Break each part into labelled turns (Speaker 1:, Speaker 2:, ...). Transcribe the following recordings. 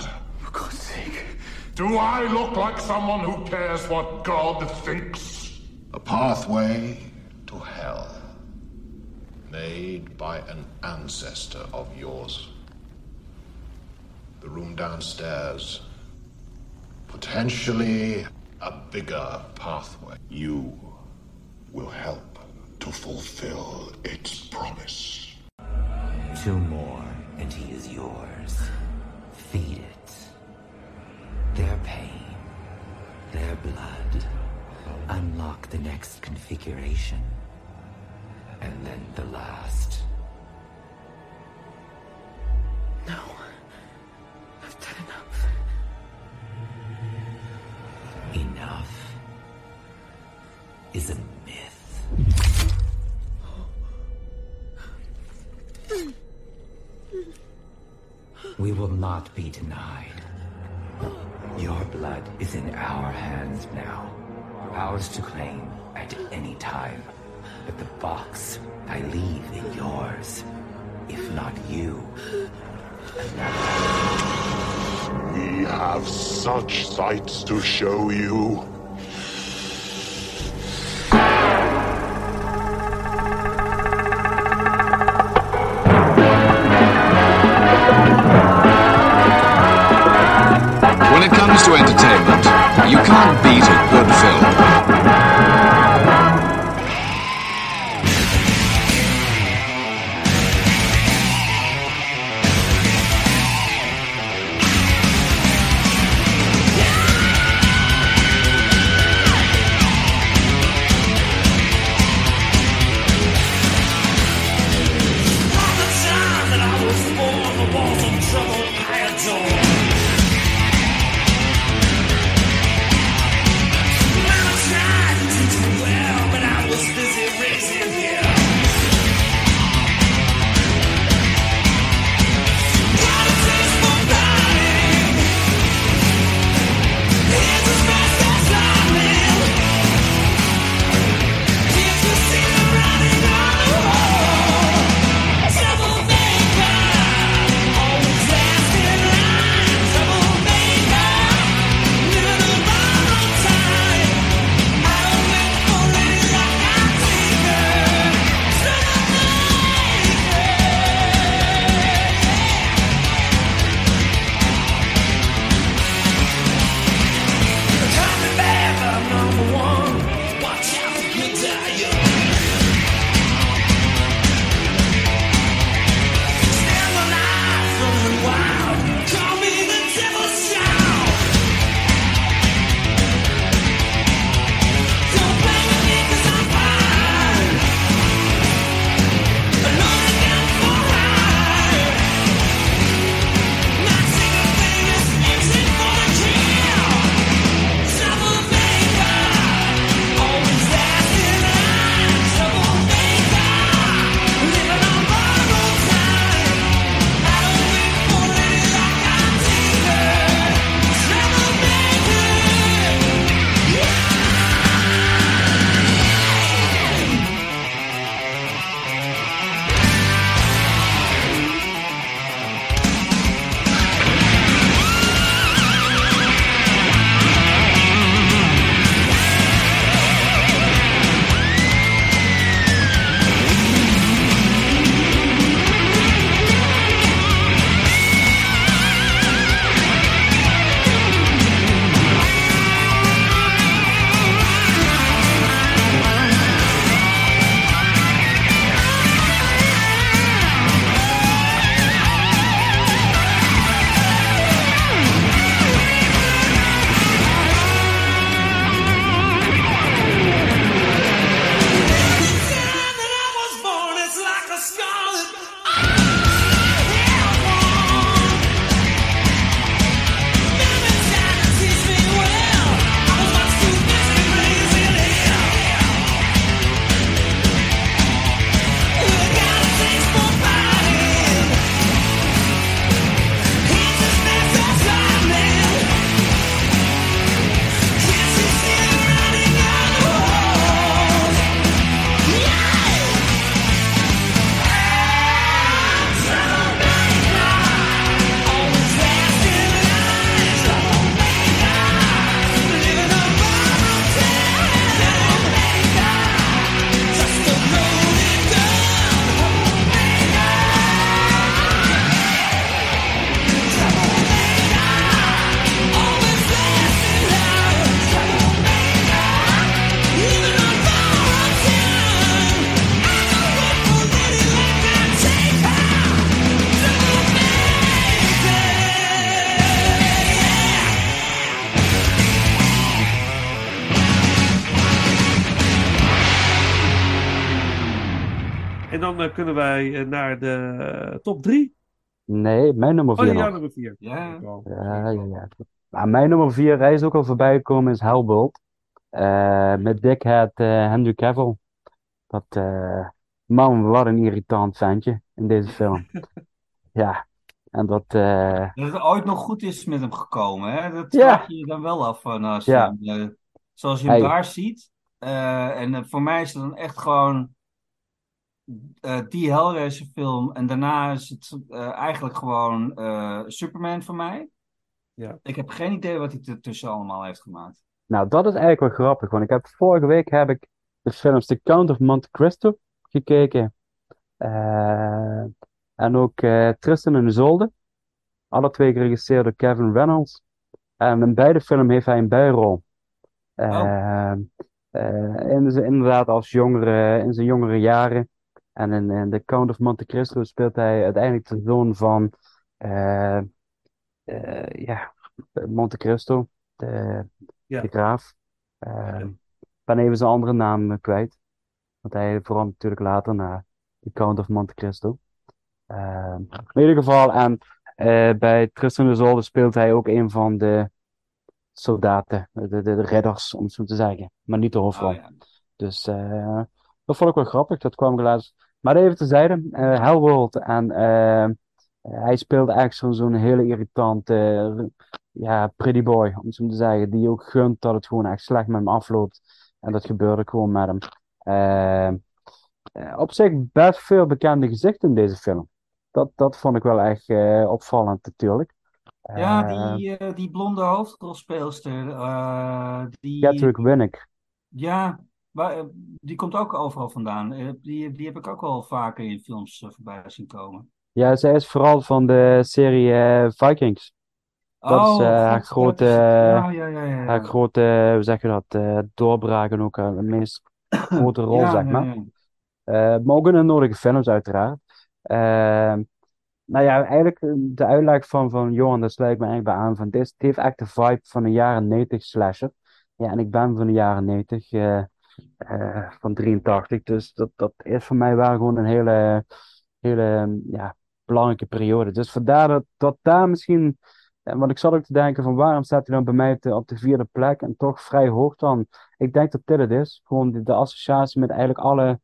Speaker 1: For God's sake.
Speaker 2: Do I look like someone who cares what God thinks?
Speaker 3: A pathway to hell. Made by an ancestor of yours. The room downstairs. Potentially a bigger pathway. You will help to fulfill its promise.
Speaker 4: Two more, and he is yours. Feed it. Their pain, their blood. Unlock the next configuration. And then the last.
Speaker 1: No. I've done enough.
Speaker 4: Enough is a myth. We will not be denied. Your blood is in our hands now. Ours to claim at any time. But the box I leave in yours. If not you,
Speaker 2: We have such sights to show you.
Speaker 5: Comes to entertainment, you can't beat
Speaker 6: dan kunnen wij eh, naar de eh, top 3.
Speaker 7: Nee, mijn nummer
Speaker 6: Oh,
Speaker 7: 4
Speaker 6: ja,
Speaker 7: nog.
Speaker 6: nummer 4.
Speaker 8: Ja.
Speaker 7: Ja, ja, ja. Maar mijn nummer 4, hij is ook al voorbij gekomen, is Hellbolt. Eh, met Dickhead eh Henry Cavill. Dat, eh, man, wat een irritant ventje in deze film. ja, en dat, eh,
Speaker 8: Dat het ooit nog goed is met hem gekomen, hè? Dat
Speaker 7: Ja.
Speaker 8: vraag je je dan wel af van als je
Speaker 7: Ja.
Speaker 8: eh, zoals je hem
Speaker 7: Hey.
Speaker 8: daar ziet. Eh, en voor mij is het dan echt gewoon eh, die Hellraiser film. En daarna is het eh, eigenlijk gewoon eh, Superman voor mij.
Speaker 6: Ja.
Speaker 8: Ik heb geen idee wat hij ertussen allemaal heeft gemaakt.
Speaker 7: nou, dat is eigenlijk wel grappig, want ik heb vorige week heb ik de films The Count of Monte Cristo gekeken. Eh, en ook eh, Tristan en Isolde. Alle twee geregisseerd door Kevin Reynolds. En in beide films heeft hij een bijrol. Eh, eh, in inderdaad als jongere, in zijn jongere jaren. En in, in The Count of Monte Cristo speelt hij uiteindelijk de zoon van eh, eh, ja, Monte Cristo, de,
Speaker 6: Ja.
Speaker 7: de graaf. Eh, Ik ben even zijn andere naam eh, kwijt. Want hij vooral natuurlijk later naar The Count of Monte Cristo. Eh, in ieder geval, en eh, bij Tristan Isolde speelt hij ook een van de soldaten, de, de, de redders, om het zo te zeggen. Maar niet de hoofdrol.
Speaker 8: Oh, ja.
Speaker 7: Dus eh, dat vond ik wel grappig, dat kwam ik laatst. Maar even terzijde, eh Hellworld. En eh, hij speelde eigenlijk zo'n hele irritante, ja, pretty boy, om het zo te zeggen. Die ook gunt dat het gewoon echt slecht met hem afloopt. En dat gebeurde gewoon met hem. Eh, op zich best veel bekende gezichten in deze film. Dat, dat vond ik wel echt opvallend natuurlijk.
Speaker 8: Ja, die, die blonde hoofdrolspeelster, die,
Speaker 7: Catterick Winnick.
Speaker 8: ja, waar, eh, die komt ook overal vandaan. Eh, die, die heb ik ook wel vaker in films eh, voorbij zien komen.
Speaker 7: Ja, zij is vooral van de serie Vikings. Dat is
Speaker 8: Oh,
Speaker 7: haar
Speaker 8: god,
Speaker 7: grote,
Speaker 8: ja, ja, ja, ja.
Speaker 7: haar grote, hoe zeg je dat, eh doorbraak en ook haar meest grote rol, zeg maar. maar ook in de nodige films, uiteraard. Ehm, nou ja, eigenlijk de uitleg van, van Johan, daar sluit ik me eigenlijk bij aan. Van, dit, heeft echt de vibe van een jaren 90 slasher. Ja, en ik ben van de jaren 90, eh, van 83. Dus dat, dat is voor mij wel gewoon een hele, hele ja, belangrijke periode. Dus vandaar dat, dat daar misschien. eh, Want ik zat ook te denken van waarom staat hij dan bij mij op de, op de vierde plek en toch vrij hoog dan? Ik denk dat dit het is. Gewoon de, de associatie met eigenlijk alle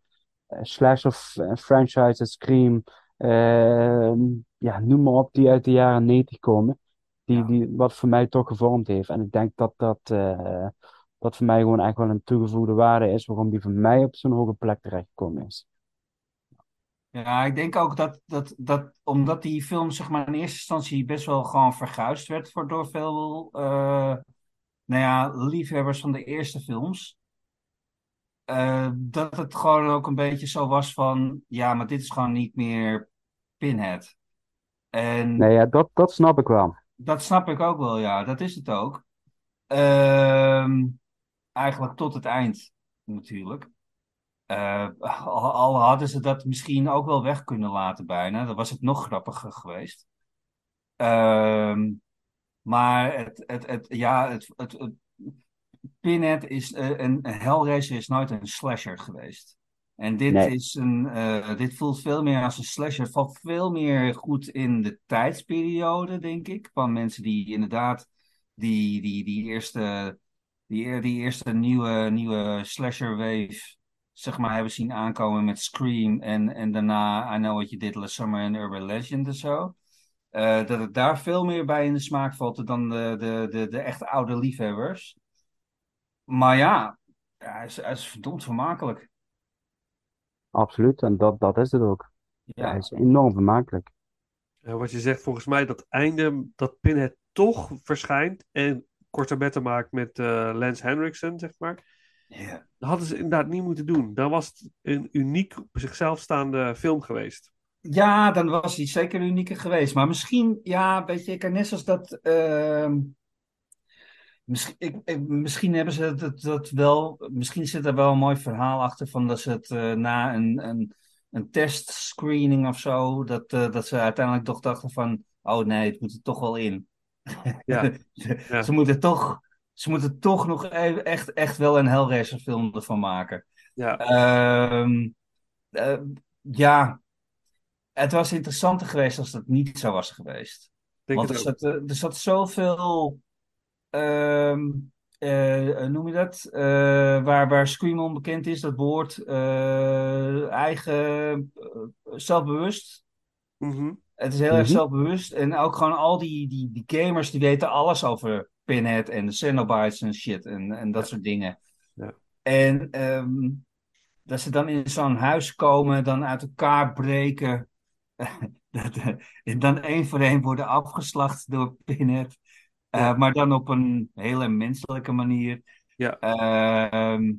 Speaker 7: eh, slasher f- eh, franchises, Scream, eh, ja, noem maar op, die uit de jaren 90 komen. Die, die, wat voor mij toch gevormd heeft. En ik denk dat dat, dat voor mij gewoon echt wel een toegevoegde waarde is waarom die voor mij op zo'n hoge plek terechtgekomen is.
Speaker 8: Ja, ik denk ook dat, dat, dat omdat die film zeg maar in eerste instantie best wel gewoon verguisd werd voor, door veel eh, nou ja, liefhebbers van de eerste films. eh, dat het gewoon ook een beetje zo was van, ja, maar dit is gewoon niet meer Pinhead. En
Speaker 7: Nee, ja, dat, dat snap ik wel.
Speaker 8: dat snap ik ook wel, ja, dat is het ook. Ehm, eigenlijk tot het eind, natuurlijk. Eh, al, al hadden ze dat misschien ook wel weg kunnen laten bijna, dan was het nog grappiger geweest. Ehm, maar het, het, het, ja, het, het, het, Pinhead is, eh, een, een Hellraiser is nooit een slasher geweest. En dit,
Speaker 7: Nee.
Speaker 8: is een, eh, dit voelt veel meer als een slasher. Het valt veel meer goed in de tijdsperiode, denk ik. Van mensen die inderdaad die, die, die eerste, die, die eerste nieuwe, nieuwe slasher wave zeg maar, hebben zien aankomen met Scream. En, en daarna I Know What You Did Last Summer en Urban Legend en zo. Eh, dat het daar veel meer bij in de smaak valt dan de, de, de, de echt oude liefhebbers. Maar ja, ja hij, is, hij is verdomd vermakelijk.
Speaker 7: Absoluut. En dat, dat is het ook. Ja, hij is enorm vermakelijk.
Speaker 6: Eh, wat je zegt, volgens mij dat einde, dat Pinhead toch verschijnt en korte betten maakt met eh, Lance Henriksen, zeg maar. Dat hadden ze inderdaad niet moeten doen. Dan was het een uniek op zichzelf staande film geweest.
Speaker 8: Ja, dan was hij zeker unieker geweest. Maar misschien, ja, weet je, ik net zoals dat. ehm, misschien, ik, ik- misschien hebben ze dat, dat wel. Misschien zit er wel een mooi verhaal achter van dat ze het eh, na een, een, een testscreening of zo. Dat, eh, dat ze uiteindelijk toch dachten van. Oh nee, het moet er toch wel in.
Speaker 6: Ja.
Speaker 8: ze,
Speaker 6: Ja.
Speaker 8: ze moeten toch. Ze moeten toch nog even echt, echt wel een Hellraiser film ervan maken.
Speaker 6: Ja,
Speaker 8: Ehm, eh, ja, het was interessanter geweest als het niet zo was geweest.
Speaker 6: Denk
Speaker 8: Want er zat, eh, er zat zoveel, eh, noem je dat? Waar, waar Scream onbekend is, dat woord, eigen, zelfbewust.
Speaker 6: Mhm.
Speaker 8: Het is heel erg
Speaker 7: Mhm.
Speaker 8: zelfbewust. En ook gewoon al die, die, die gamers die weten alles over Pinhead en de Cenobites en shit en, en dat soort dingen.
Speaker 6: Ja.
Speaker 8: En ehm, dat ze dan in zo'n huis komen, dan uit elkaar breken. dat, eh, en dan één voor één worden afgeslacht door Pinhead. Eh,
Speaker 6: Ja.
Speaker 8: Maar dan op een hele menselijke manier.
Speaker 6: Ja.
Speaker 8: Ehm,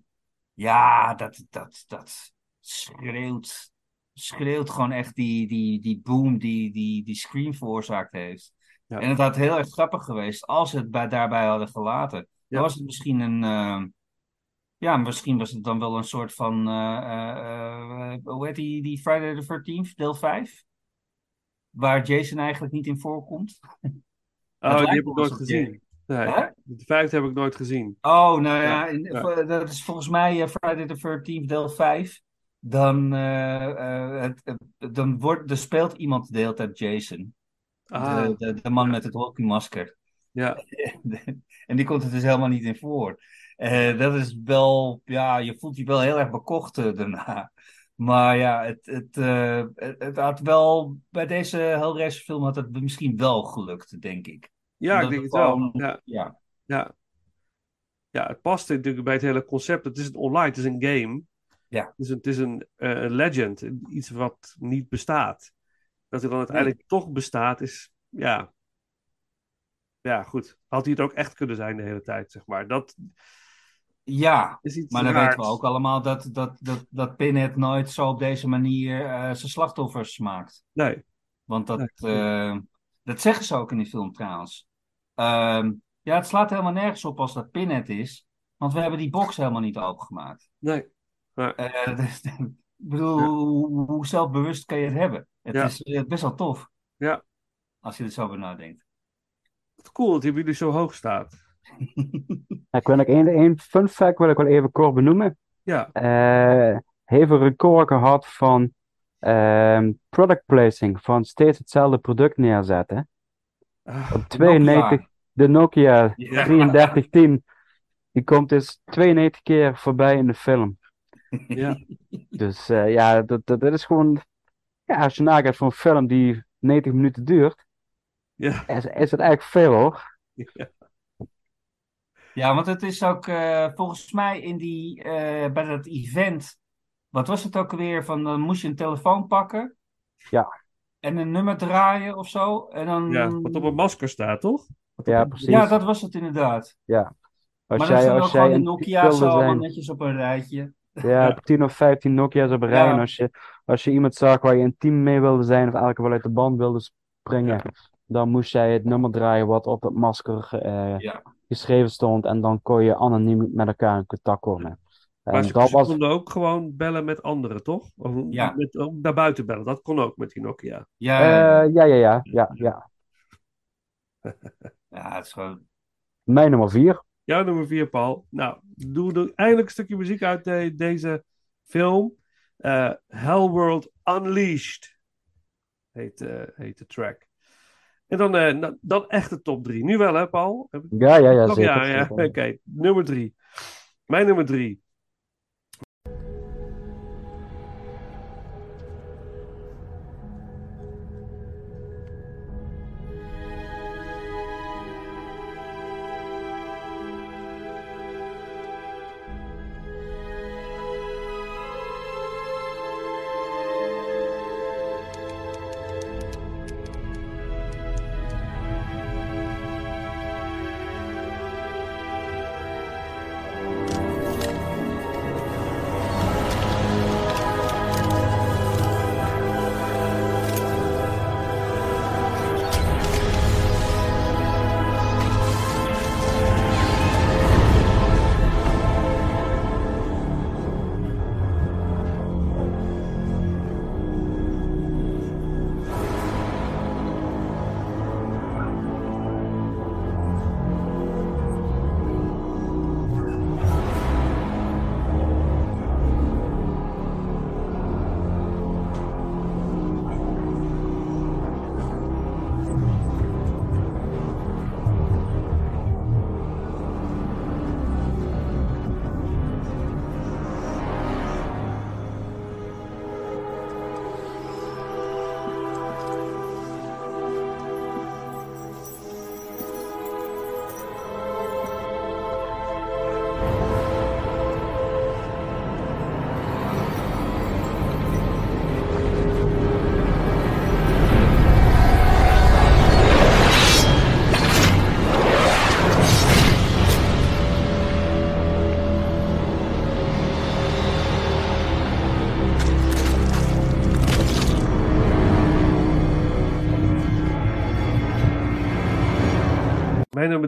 Speaker 8: ja, dat, dat, dat schreeuwt, schreeuwt gewoon echt die, die, die boom die, die, die Scream veroorzaakt heeft.
Speaker 6: Ja.
Speaker 8: En het had heel erg grappig geweest als ze het bij, daarbij hadden gelaten.
Speaker 6: Ja.
Speaker 8: Dan was het misschien een. eh, ja, misschien was het dan wel een soort van. eh, eh, hoe heet die, die Friday the 13th, deel 5? Waar Jason eigenlijk niet in voorkomt.
Speaker 6: Oh, die heb ik nooit gezien. Nee, de vijfde heb ik nooit gezien.
Speaker 8: Oh, nou ja,
Speaker 6: Ja,
Speaker 8: dat is volgens mij Friday the 13th, deel 5. Dan, eh, eh, het, dan, wordt, er speelt iemand de hele tijd Jason.
Speaker 6: Ah,
Speaker 8: De, de, de man met het hockeymasker.
Speaker 6: ja.
Speaker 8: en die komt er dus helemaal niet in voor. Eh, dat is wel, ja, je voelt je wel heel erg bekocht daarna. Maar ja, het, het, het, had wel, bij deze Hellraiser film had het misschien wel gelukt, denk ik.
Speaker 6: Ja, ik denk
Speaker 8: het
Speaker 6: het wel. Ja,
Speaker 8: Ja,
Speaker 6: ja. ja, het past natuurlijk bij het hele concept. Het is online, het is een game.
Speaker 8: Ja.
Speaker 6: Het is een, het is een, eh, legend, iets wat niet bestaat. Dat hij dan uiteindelijk toch bestaat, is ja. Ja, goed. Had hij het ook echt kunnen zijn de hele tijd, zeg maar. Dat
Speaker 8: ja maar dan
Speaker 6: raars.
Speaker 8: weten we ook allemaal dat, dat, dat, dat Pinhead nooit zo op deze manier eh, zijn slachtoffers maakt.
Speaker 6: Nee,
Speaker 8: Want dat,
Speaker 6: Nee,
Speaker 8: eh, dat zeggen ze ook in die film trouwens. Ehm, ja, het slaat helemaal nergens op als dat Pinhead is. Want we hebben die box helemaal niet opengemaakt.
Speaker 6: nee.
Speaker 8: Eh, dus, ik bedoel,
Speaker 6: Ja.
Speaker 8: hoe, hoe zelfbewust kan je het hebben? Het
Speaker 6: Ja.
Speaker 8: is eh, best wel tof.
Speaker 6: Ja.
Speaker 8: Als je er zo over nadenkt.
Speaker 6: Cool dat hij bij jullie zo hoog staat.
Speaker 7: Ik wil nog één, één fun fact wil ik wel even kort benoemen.
Speaker 6: Ja,
Speaker 7: Eh heeft een record gehad van ehm, product placing, van steeds hetzelfde product neerzetten.
Speaker 6: Ah,
Speaker 7: Op 92, de Nokia
Speaker 8: Ja.
Speaker 7: 3310, die komt dus 92 keer voorbij in de film.
Speaker 6: Ja.
Speaker 7: Dus eh, ja, dat, dat, dat is gewoon, ja, als je nagaat voor een film die 90 minuten duurt,
Speaker 6: ja.
Speaker 7: is, is het eigenlijk veel hoor.
Speaker 6: ja.
Speaker 8: Ja, want het is ook eh, volgens mij in die, eh, bij dat event. Wat was het ook alweer? Van dan moest je een telefoon pakken.
Speaker 7: Ja.
Speaker 8: En een nummer draaien of zo. En dan.
Speaker 6: Ja, wat op een masker staat, toch?
Speaker 7: Ja,
Speaker 6: een-
Speaker 7: precies.
Speaker 8: Ja, dat was het inderdaad.
Speaker 7: Als
Speaker 8: maar dan
Speaker 7: jij,
Speaker 8: staan ook
Speaker 7: als
Speaker 8: gewoon de
Speaker 7: een
Speaker 8: Nokia's allemaal
Speaker 7: zijn,
Speaker 8: netjes op een rijtje.
Speaker 7: Ja, 10 of 15 Nokia's op rij.
Speaker 8: Ja.
Speaker 7: En als je, als je iemand zag waar je een team mee wilde zijn, of elke wel uit de band wilde springen, dan moest jij het nummer draaien wat op het masker eh,
Speaker 8: Ja.
Speaker 7: geschreven stond. En dan kon je anoniem met elkaar in contact komen.
Speaker 6: Maar
Speaker 7: En
Speaker 6: ze,
Speaker 7: dat
Speaker 6: ze
Speaker 7: was,
Speaker 6: konden ook gewoon bellen met anderen, toch? Of
Speaker 8: Ja.
Speaker 6: met, ook naar buiten bellen. Dat kon ook met die Nokia.
Speaker 8: Ja, ja,
Speaker 7: eh, ja, ja, ja, ja, ja.
Speaker 8: ja, het is gewoon.
Speaker 7: Mijn nummer 4.
Speaker 6: Jouw nummer 4, Paul. Nou, doe er eindelijk een stukje muziek uit de- deze film. Eh Hellworld Unleashed heet, eh, heet de track. En dan, nou, dan echt de top 3. Nu wel, hè, Paul?
Speaker 7: Ja, ja, ja,
Speaker 6: Toch?
Speaker 7: zeker.
Speaker 6: ja, ja. Oké, nummer 3. Mijn nummer 3.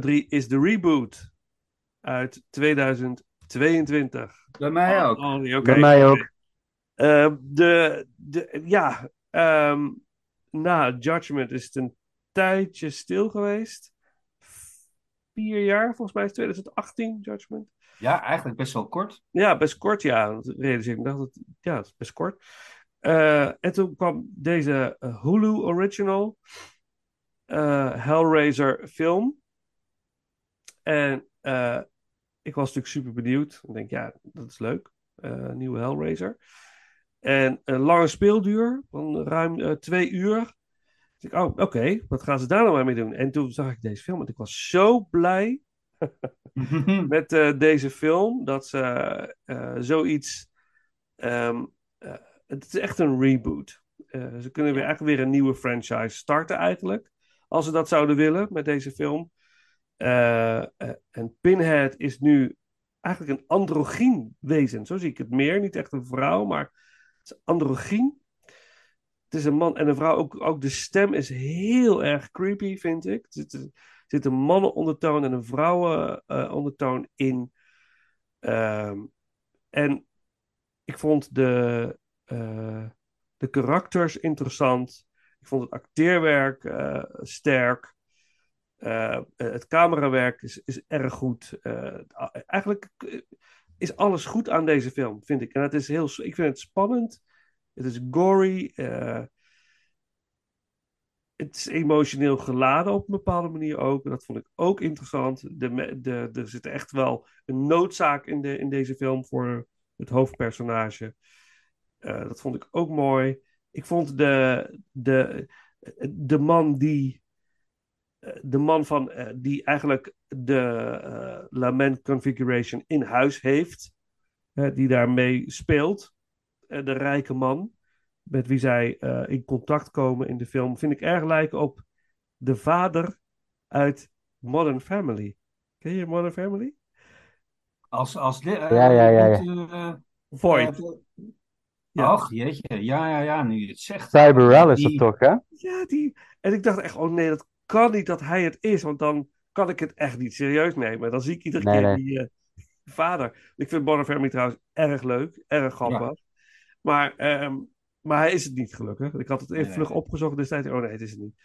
Speaker 6: Is de reboot uit 2022.
Speaker 8: Bij mij ook.
Speaker 6: Oh.
Speaker 7: Bij mij ook.
Speaker 6: Eh, de, de, ja, ehm, na Judgment is het een tijdje stil geweest. Vier jaar, volgens mij is 2018 Judgment.
Speaker 8: Ja, eigenlijk best wel kort.
Speaker 6: Ja, best kort, ja. Dat realiseer ik dacht dat, ja, dat is best kort. Eh, en toen kwam deze eh, Hulu original eh, Hellraiser film. En eh, ik was natuurlijk super benieuwd. Ik denk, ja, dat is leuk. Eh, nieuwe Hellraiser. En een lange speelduur van ruim eh, twee uur. Dus ik, oh, oké, wat gaan ze daar nou mee doen? En toen zag ik deze film en ik was zo blij met deze film dat ze zoiets. ehm, eh, het is echt een reboot. Ze kunnen weer echt weer een nieuwe franchise starten, eigenlijk. Als ze dat zouden willen met deze film. Eh, eh, en Pinhead is nu eigenlijk een androgyn wezen. Zo zie ik het meer. Niet echt een vrouw, maar het is androgyn. Het is een man en een vrouw. Ook, ook de stem is heel erg creepy, vind ik. Er zit, er zit een mannenondertoon en een vrouwenondertoon in. Ehm, en ik vond de, eh, de karakters interessant. Ik vond het acteerwerk eh, sterk. Eh, het camerawerk is, is erg goed. Eh, eigenlijk eh, is alles goed aan deze film, vind ik. En het is heel, ik vind het spannend. Het is gory. het is emotioneel geladen op een bepaalde manier ook. Dat vond ik ook interessant. De, de, er zit echt wel een noodzaak in, de, in deze film voor het hoofdpersonage. Dat vond ik ook mooi. Ik vond de, de, de man die. Eh, De man van, eh, die eigenlijk de eh, Lament Configuration in huis heeft, die daarmee speelt, eh, de rijke man, met wie zij eh, in contact komen in de film, vind ik erg lijken op de vader uit Modern Family. Ken je Modern Family?
Speaker 8: Als, als de, eh,
Speaker 7: Ja, ja, ja, ja.
Speaker 6: Voight.
Speaker 8: eh,
Speaker 6: Ja.
Speaker 8: Ach, jeetje. Ja, ja, ja, nu je het zegt.
Speaker 7: Cyberel is het toch, hè?
Speaker 6: Ja, die. En ik dacht echt, oh nee, dat kan niet dat hij het is, want dan kan ik het echt niet serieus nemen. Dan zie ik iedere
Speaker 7: Nee,
Speaker 6: keer
Speaker 7: nee.
Speaker 6: die eh, vader. Ik vind Family trouwens erg leuk, erg grappig. Maar, ehm, maar hij is het niet gelukkig. Ik had het even
Speaker 8: Nee.
Speaker 6: vlug opgezocht destijds. Oh nee, het is het niet.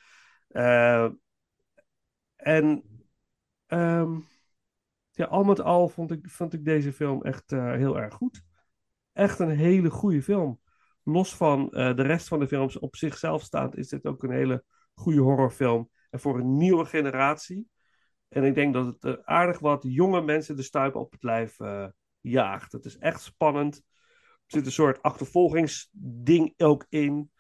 Speaker 6: Eh, en ehm, ja, al met al vond ik, vond ik deze film echt eh, heel erg goed. Echt een hele goede film. Los van eh, de rest van de films op zichzelf staand, is dit ook een hele goede horrorfilm. En voor een nieuwe generatie. En ik denk dat het eh, aardig wat jonge mensen de stuipen op het lijf eh, jaagt. Het is echt spannend. Er zit een soort achtervolgingsding ook in.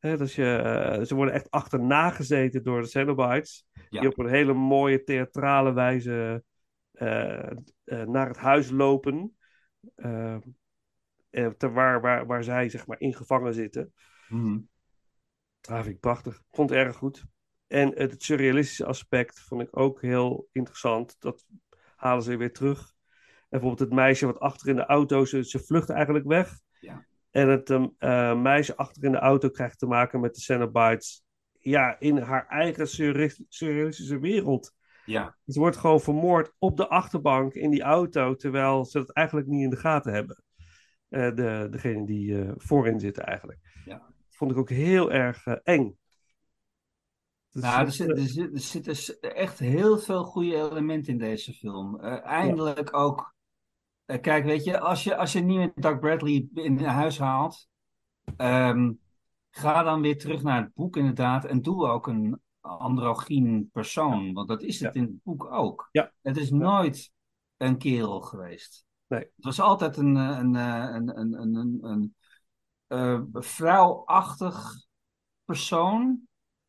Speaker 6: Je, eh, ze worden echt achterna gezeten door de Cenobites.
Speaker 8: Ja.
Speaker 6: Die op een hele mooie theatrale wijze naar het huis lopen. Eh, ter waar, waar, waar zij zeg maar ingevangen zitten.
Speaker 8: Mhm.
Speaker 6: Ah, vind ik prachtig. Vond het erg goed. En het surrealistische aspect vond ik ook heel interessant. Dat halen ze weer terug. En bijvoorbeeld het meisje wat achter in de auto, ze, ze vlucht eigenlijk weg.
Speaker 8: Ja.
Speaker 6: En het ehm, eh, meisje achter in de auto krijgt te maken met de Cenobites. Ja, in haar eigen surreal- surrealistische wereld.
Speaker 8: Ja,
Speaker 6: Ze wordt gewoon vermoord op de achterbank in die auto, terwijl ze het eigenlijk niet in de gaten hebben. Eh, de, degene die eh, voorin zitten eigenlijk.
Speaker 8: Ja.
Speaker 6: Vond ik ook heel erg eng.
Speaker 8: Nou, er, zit, er, zit, er zitten echt heel veel goede elementen in deze film. Eh, eindelijk ook. eh, kijk, weet je, als je, als je niet met Doug Bradley in huis haalt, ehm, ga dan weer terug naar het boek inderdaad en doe ook een androgyn persoon, want dat is het in het boek ook.
Speaker 6: Ja.
Speaker 8: Het is nooit een kerel geweest.
Speaker 6: Nee.
Speaker 8: Het was altijd een, eh, een, een, een, een, een, een vrouwachtig persoon,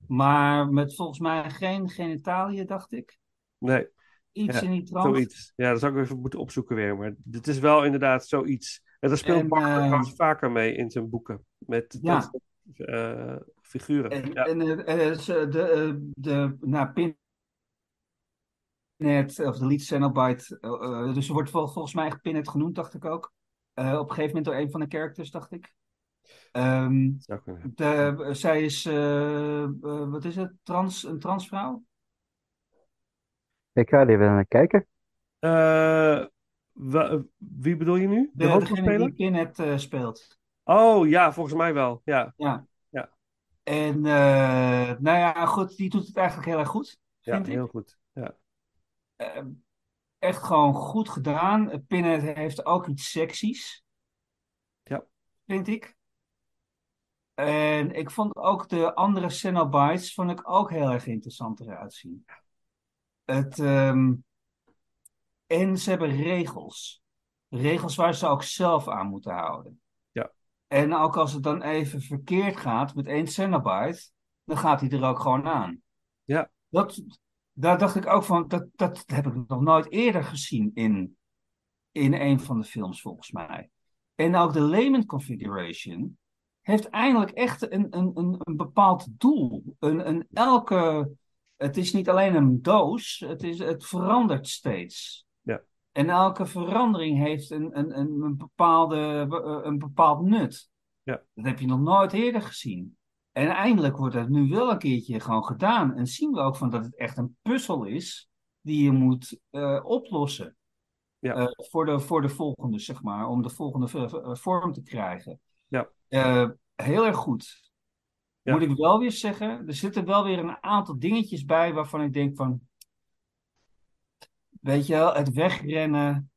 Speaker 8: maar met volgens mij geen genitaliën, dacht ik.
Speaker 6: nee,
Speaker 8: Iets
Speaker 6: Ja,
Speaker 8: in die trant.
Speaker 6: zoiets. Ja, dat zou ik even moeten opzoeken weer. Maar dit is wel inderdaad zoiets. En daar speelt Bart
Speaker 8: eh,
Speaker 6: vaker mee in zijn boeken. Met
Speaker 8: Ja.
Speaker 6: eh, figuren.
Speaker 8: En,
Speaker 6: ja.
Speaker 8: en eh, de, eh, de, nou, Pinhead, of de lead Cenobite, dus ze wordt vol- volgens mij echt Pinhead genoemd, dacht ik ook. Op een gegeven moment door een van de characters, dacht ik. Ehm, de, zij is, eh, eh, wat is het, trans, een transvrouw?
Speaker 7: Ik ga er even naar kijken.
Speaker 6: Eh, wie bedoel je nu? De,
Speaker 8: De, degene
Speaker 6: hoofdrolspeler?
Speaker 8: die Pinhead eh, speelt.
Speaker 6: Oh ja, volgens mij wel. Ja,
Speaker 8: Ja.
Speaker 6: Ja.
Speaker 8: En eh, nou ja, goed, die doet het eigenlijk heel erg goed,
Speaker 6: ja
Speaker 8: vind ik.
Speaker 6: heel goed. Ja.
Speaker 8: Eh, echt gewoon goed gedaan. Pinhead heeft ook iets seksies.
Speaker 6: Ja.
Speaker 8: Vind ik. En ik vond ook de andere Cenobites vond ik ook heel erg interessant eruit zien. Het, ehm, en ze hebben regels. Regels waar ze ook zelf aan moeten houden.
Speaker 6: Ja.
Speaker 8: En ook als het dan even verkeerd gaat met één Cenobite, dan gaat hij er ook gewoon aan.
Speaker 6: Ja.
Speaker 8: Dat, daar dacht ik ook van, dat, dat heb ik nog nooit eerder gezien in, in een van de films, volgens mij. En ook de Layman Configuration heeft eindelijk echt een, een, een, een bepaald doel. Een, een elke, het is niet alleen een doos, het, is, het verandert steeds.
Speaker 6: Ja.
Speaker 8: En elke verandering heeft een, een, een, een, bepaalde, een bepaald nut.
Speaker 6: Ja.
Speaker 8: Dat heb je nog nooit eerder gezien. En eindelijk wordt dat nu wel een keertje gewoon gedaan. En zien we ook van dat het echt een puzzel is die je moet eh, oplossen.
Speaker 6: Ja.
Speaker 8: Eh, voor, de, voor de volgende, zeg maar, om de volgende vorm te krijgen.
Speaker 6: Ja.
Speaker 8: Eh, heel erg goed.
Speaker 6: Ja.
Speaker 8: Moet ik wel weer zeggen, er zitten wel weer een aantal dingetjes bij waarvan ik denk van, weet je wel, het wegrennen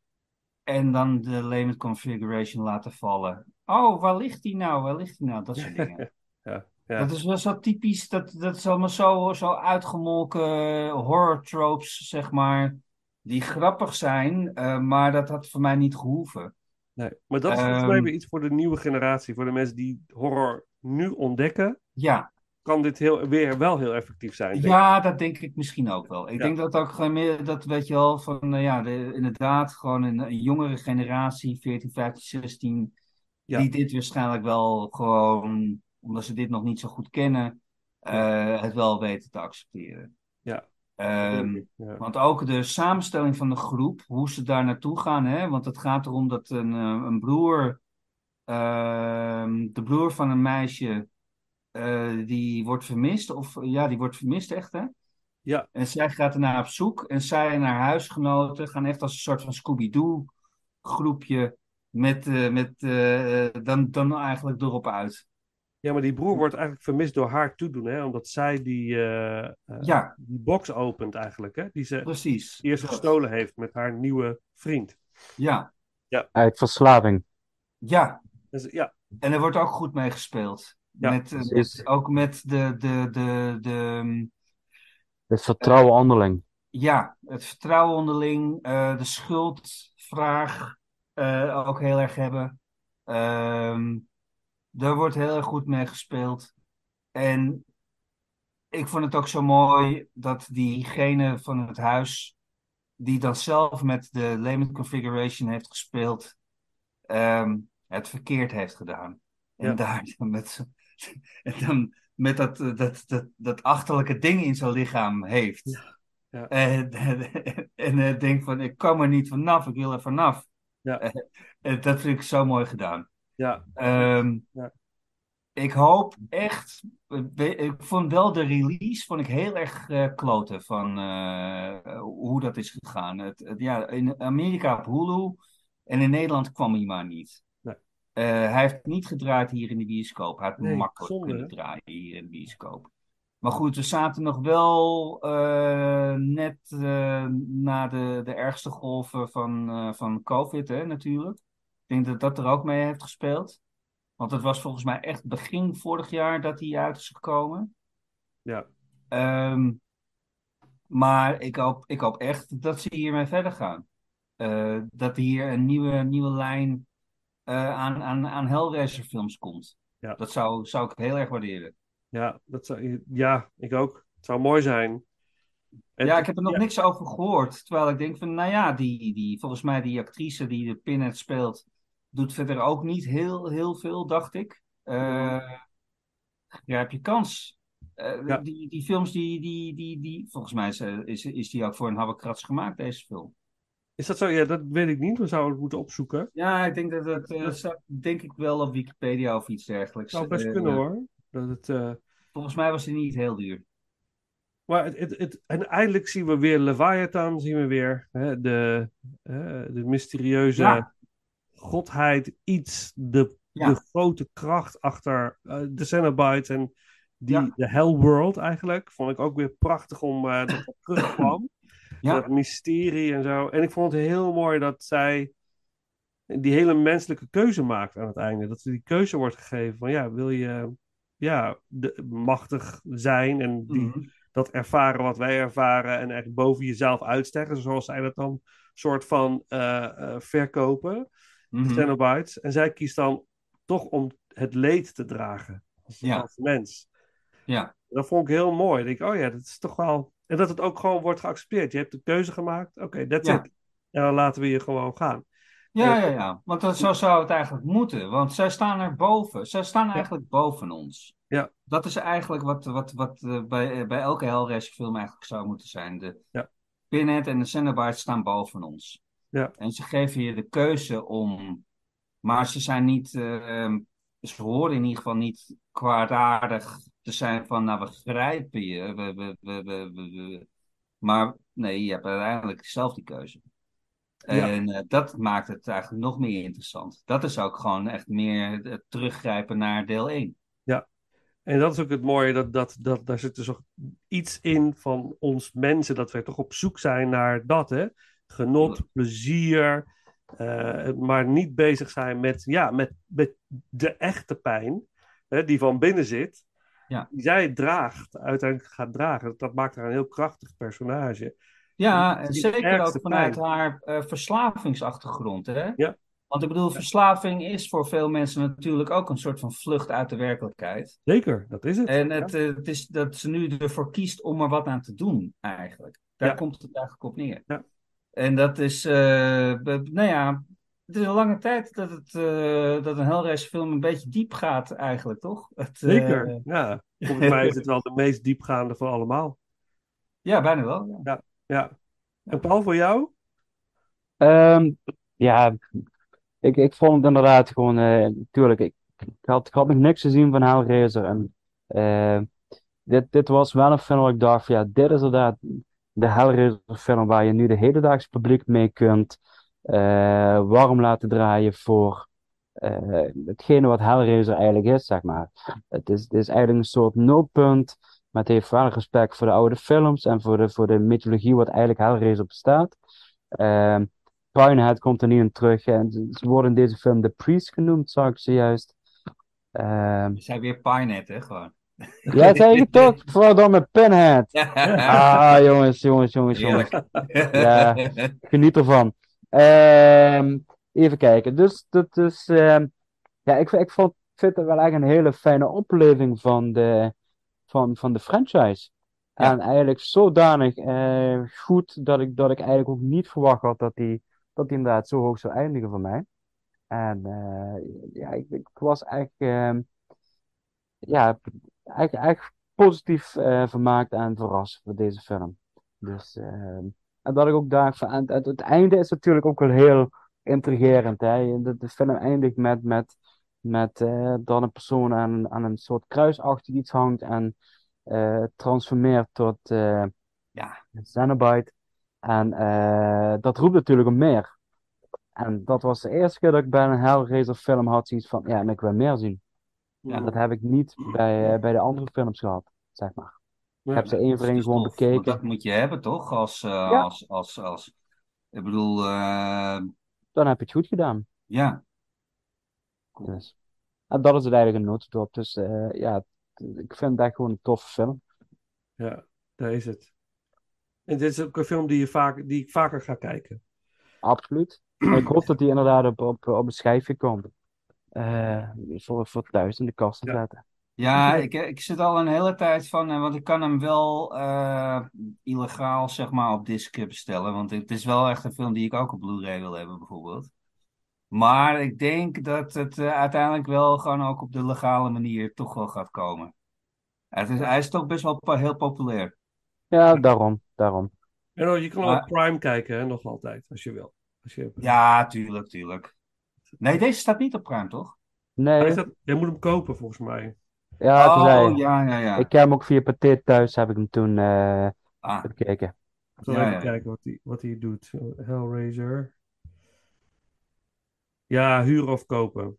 Speaker 8: en dan de limit configuration laten vallen. Oh, waar ligt die nou? Waar ligt die nou? Dat soort dingen.
Speaker 6: Ja, ja.
Speaker 8: Dat is wel zo typisch, dat, dat is allemaal zo, zo uitgemolken horror tropes, zeg maar, die grappig zijn, eh, maar dat had voor mij niet gehoeven.
Speaker 6: Nee. Maar dat is volgens mij
Speaker 8: Ehm,
Speaker 6: weer iets voor de nieuwe generatie. Voor de mensen die horror nu ontdekken,
Speaker 8: Ja,
Speaker 6: kan dit heel, weer wel heel effectief zijn. ik.
Speaker 8: ja, dat denk ik misschien ook wel. Ik
Speaker 6: Ja.
Speaker 8: denk dat ook gewoon meer, dat weet je wel, van eh, ja, de, inderdaad, gewoon een, een jongere generatie, 14, 15, 16,
Speaker 6: Ja.
Speaker 8: die dit waarschijnlijk wel gewoon, omdat ze dit nog niet zo goed kennen, eh, het wel weten te accepteren.
Speaker 6: Ja.
Speaker 8: Ehm,
Speaker 6: Ja.
Speaker 8: Want ook de samenstelling van de groep, hoe ze daar naartoe gaan, hè? want het gaat erom dat een, eh, een broer, ehm, de broer van een meisje, eh, die wordt vermist, of ja, die wordt vermist echt, hè?
Speaker 6: Ja.
Speaker 8: En zij gaat ernaar op zoek en zij en haar huisgenoten gaan echt als een soort van Scooby-Doo groepje met, eh, met dan, dan eigenlijk erop uit.
Speaker 6: Ja, maar die broer wordt eigenlijk vermist door haar toedoen, hè? Omdat zij die, eh, eh,
Speaker 8: Ja.
Speaker 6: die box opent eigenlijk, hè? Die ze
Speaker 8: Precies.
Speaker 6: eerst gestolen heeft met haar nieuwe vriend.
Speaker 8: Ja,
Speaker 7: Uit verslaving.
Speaker 8: ja.
Speaker 6: Dus, ja,
Speaker 8: En er wordt ook goed mee gespeeld.
Speaker 6: Ja,
Speaker 8: met, eh, ook met de, de, de, de,
Speaker 7: Het vertrouwen onderling.
Speaker 8: ja, het vertrouwen onderling, eh, de schuldvraag eh, ook heel erg hebben. Ehm, daar wordt heel erg goed mee gespeeld. En ik vond het ook zo mooi dat diegene van het huis, die dan zelf met de limit configuration heeft gespeeld, ehm, het verkeerd heeft gedaan. En
Speaker 6: Ja.
Speaker 8: daar met, en dan met dat, eh, dat, dat, dat achterlijke ding in zijn lichaam heeft.
Speaker 6: Ja.
Speaker 8: En, en, eh, denkt van, ik kom er niet vanaf, ik wil er vanaf.
Speaker 6: Ja.
Speaker 8: Eh, en dat vind ik zo mooi gedaan.
Speaker 6: Ja,
Speaker 8: Ehm,
Speaker 6: Ja.
Speaker 8: Ik hoop echt. Ik vond wel de release vond ik heel erg eh kloten van eh, hoe dat is gegaan. Het, het- ja, in Amerika op Hulu en in Nederland kwam hij maar niet.
Speaker 6: Nee.
Speaker 8: Eh, hij heeft niet gedraaid hier in de bioscoop. Hij had
Speaker 6: Nee,
Speaker 8: makkelijk
Speaker 6: zonde,
Speaker 8: kunnen
Speaker 6: hè?
Speaker 8: draaien hier in de bioscoop. Maar goed, we zaten nog wel net na de, de ergste golven van, van COVID, hè, natuurlijk. Ik denk dat dat er ook mee heeft gespeeld. Want het was volgens mij echt begin vorig jaar dat hij uit is gekomen.
Speaker 6: ja.
Speaker 8: Ehm, maar ik hoop, ik hoop echt dat ze hiermee verder gaan. Eh, dat hier een nieuwe, nieuwe lijn eh, aan, aan, aan Hellraiser films komt.
Speaker 6: Ja.
Speaker 8: Dat zou, zou ik heel erg waarderen.
Speaker 6: Ja, dat zou, ja, ik ook. Het zou mooi zijn. En
Speaker 8: ja, ik heb er nog
Speaker 6: ja.
Speaker 8: niks over gehoord. Terwijl ik denk van, nou ja, die, die, volgens mij die actrice die de Pinhead speelt, doet verder ook niet heel, heel veel, dacht ik. Eh grijp je kans. Eh,
Speaker 6: Ja.
Speaker 8: die, die films, die, die, die, die, volgens mij is, eh, is, is die ook voor een habbekrats gemaakt, deze film.
Speaker 6: Is dat zo? Ja, dat weet ik niet. We zouden het moeten opzoeken.
Speaker 8: Ja, ik denk dat het,
Speaker 6: Dat-
Speaker 8: staat denk ik wel op Wikipedia of iets dergelijks.
Speaker 6: Zou best kunnen hoor. Dat het,
Speaker 8: Volgens mij was die niet heel duur.
Speaker 6: Maar het, het, het- en eindelijk zien we weer Leviathan, zien we weer hè, de, de mysterieuze
Speaker 8: Ja.
Speaker 6: Godheid, iets, de,
Speaker 8: Ja.
Speaker 6: de grote kracht achter eh, de Cenobites en die,
Speaker 8: Ja.
Speaker 6: de Hellworld eigenlijk. Vond ik ook weer prachtig om eh, dat dat terugkwam.
Speaker 8: Ja.
Speaker 6: Dat mysterie en zo. En ik vond het heel mooi dat zij die hele menselijke keuze maakt aan het einde. Dat er die keuze wordt gegeven van ja, wil je ja, de, machtig zijn en die,
Speaker 8: Mhm.
Speaker 6: dat ervaren wat wij ervaren en eigenlijk boven jezelf uitstijgen, zoals zij dat dan soort van eh, verkopen, de
Speaker 8: Mhm.
Speaker 6: Cenobites. En zij kiest dan toch om het leed te dragen als,
Speaker 8: Ja.
Speaker 6: als mens.
Speaker 8: Ja.
Speaker 6: Dat vond ik heel mooi. Ik denk, oh ja, dat is toch wel... En dat het ook gewoon wordt geaccepteerd. Je hebt de keuze gemaakt, oké, that's
Speaker 8: Ja.
Speaker 6: it. En dan laten we je gewoon gaan.
Speaker 8: Ja,
Speaker 6: En-
Speaker 8: ja, ja. Want dat, zo zou het eigenlijk moeten. Want zij staan er boven. Zij staan eigenlijk boven ons.
Speaker 6: Ja.
Speaker 8: Dat is eigenlijk wat, wat, wat eh, bij, bij elke Hellraiser film eigenlijk zou moeten zijn. De
Speaker 6: Ja.
Speaker 8: Pinhead en de Cenobites staan boven ons.
Speaker 6: Ja.
Speaker 8: En ze geven je de keuze om... Maar ze zijn niet... eh, ehm, ze horen in ieder geval niet kwaadaardig te zijn van... Nou, we grijpen je. We, we, we, we, we- we- Maar nee, je hebt uiteindelijk zelf die keuze.
Speaker 6: Ja.
Speaker 8: En eh, dat maakt het eigenlijk nog meer interessant. Dat is ook gewoon echt meer het teruggrijpen naar deel 1.
Speaker 6: En dat is ook het mooie, dat, dat, dat, daar zit dus ook iets in van ons mensen, dat wij toch op zoek zijn naar dat, hè? Genot, plezier, eh, maar niet bezig zijn met, ja, met, met de echte pijn, hè, die van binnen zit,
Speaker 8: Ja.
Speaker 6: die zij draagt, uiteindelijk gaat dragen. Dat maakt haar een heel krachtig personage.
Speaker 8: Ja, en zeker ook vanuit
Speaker 6: pijn.
Speaker 8: haar eh, verslavingsachtergrond. Hè?
Speaker 6: Ja.
Speaker 8: Want ik bedoel, verslaving is voor veel mensen natuurlijk ook een soort van vlucht uit de werkelijkheid.
Speaker 6: Zeker, dat is het.
Speaker 8: En het, eh, het is dat ze nu ervoor kiest om er wat aan te doen, eigenlijk. Daar komt het eigenlijk op neer.
Speaker 6: Ja.
Speaker 8: En dat is, eh, nou ja, het is een lange tijd dat, het, eh, dat een Hellraiser film een beetje diep gaat, eigenlijk, toch? Het, eh,
Speaker 6: Zeker, ja. Volgens mij is het wel de meest diepgaande van allemaal.
Speaker 8: ja, bijna wel. Ja.
Speaker 6: Ja. En Paul, voor jou?
Speaker 7: Ehm, ja, ik, ik vond het inderdaad gewoon, eh tuurlijk, ik, ik had, ik had nog niks gezien van Hellraiser. En eh, dit, dit was wel een film waar ik dacht, ja, dit is inderdaad de Hellraiser film waar je nu de hedendaagse publiek mee kunt eh, warm laten draaien voor eh, hetgene wat Hellraiser eigenlijk is, zeg maar. Het is, het is eigenlijk een soort nulpunt, maar het heeft wel respect voor de oude films en voor de, voor de mythologie wat eigenlijk Hellraiser bestaat. Ehm Puinhead komt er niet in terug. En ze ze worden in deze film de Priest genoemd, zag ik zojuist. Ehm
Speaker 8: Je zei weer Pinehead, hè, gewoon.
Speaker 7: ja, zei je toch? Verdomme Pinhead. Ah, jongens, jongens, jongens, jongens. Ja. Geniet ervan. Ehm, even kijken. Dus, dat is, ehm, ja, ik, ik vond, vind het wel echt een hele fijne opleving van de, van, van de franchise.
Speaker 8: Ja.
Speaker 7: En eigenlijk zodanig eh, goed dat ik, dat ik eigenlijk ook niet verwacht had dat die, dat die inderdaad zo hoog zou eindigen voor mij. En eh, ja, ik, ik was echt, ehm, ja, echt, positief eh, vermaakt en verrast voor deze film. Dus, ehm, en dat ik ook en het, het einde is natuurlijk ook wel heel intrigerend. Hè? De, de film eindigt met, met, met eh, dat een persoon aan, aan een soort kruisachtig iets hangt en eh, transformeert tot
Speaker 8: Ja.
Speaker 7: een Cenobite. En dat roept natuurlijk om meer. En dat was de eerste keer dat ik bij een Hellraiser film had zoiets van, ja, en ik wil meer zien. En dat heb ik niet bij, eh, bij de andere films gehad, zeg maar. Ik heb ze één voor één gewoon
Speaker 8: tof,
Speaker 7: bekeken.
Speaker 8: dat moet je hebben, toch? Als, eh,
Speaker 7: Ja.
Speaker 8: als, als, als, ik bedoel, eh,
Speaker 7: Dan heb je het goed gedaan.
Speaker 8: ja.
Speaker 7: Dus. En dat is het eigenlijk een notendop. Dus eh, ja, ik vind dat gewoon een toffe film.
Speaker 6: Ja, daar is het. En dit is ook een film die, je vaak, die ik vaker ga kijken.
Speaker 7: Absoluut. ik hoop dat die inderdaad op, op, op een schijfje komt. Eh, voor, voor thuis in de kast te
Speaker 6: Ja.
Speaker 7: zetten.
Speaker 8: Ja, ik, ik zit al een hele tijd van, eh, want ik kan hem wel eh, illegaal, zeg maar, op disc bestellen. Want het is wel echt een film die ik ook op Blu-ray wil hebben, bijvoorbeeld. Maar ik denk dat het uiteindelijk wel gewoon ook op de legale manier toch wel gaat komen. Het is, hij is toch best wel heel populair.
Speaker 7: Ja, daarom. daarom.
Speaker 6: En je kan
Speaker 8: Maar-
Speaker 6: ook Prime kijken, hè, nog altijd, als je wil. Als je...
Speaker 8: Ja, tuurlijk, tuurlijk. Nee, deze staat niet op Prime, toch?
Speaker 7: Nee,
Speaker 6: staat- je moet hem kopen, volgens mij.
Speaker 7: Ja, zei
Speaker 8: oh, ja, ja, ja.
Speaker 7: Ik ken hem ook via Pathé thuis, heb ik hem toen eh
Speaker 8: Ah,
Speaker 7: bekeken.
Speaker 6: Ik zal
Speaker 8: Ja,
Speaker 6: even
Speaker 8: ja.
Speaker 6: kijken wat hij, wat hij doet. Hellraiser. Ja, huren of kopen.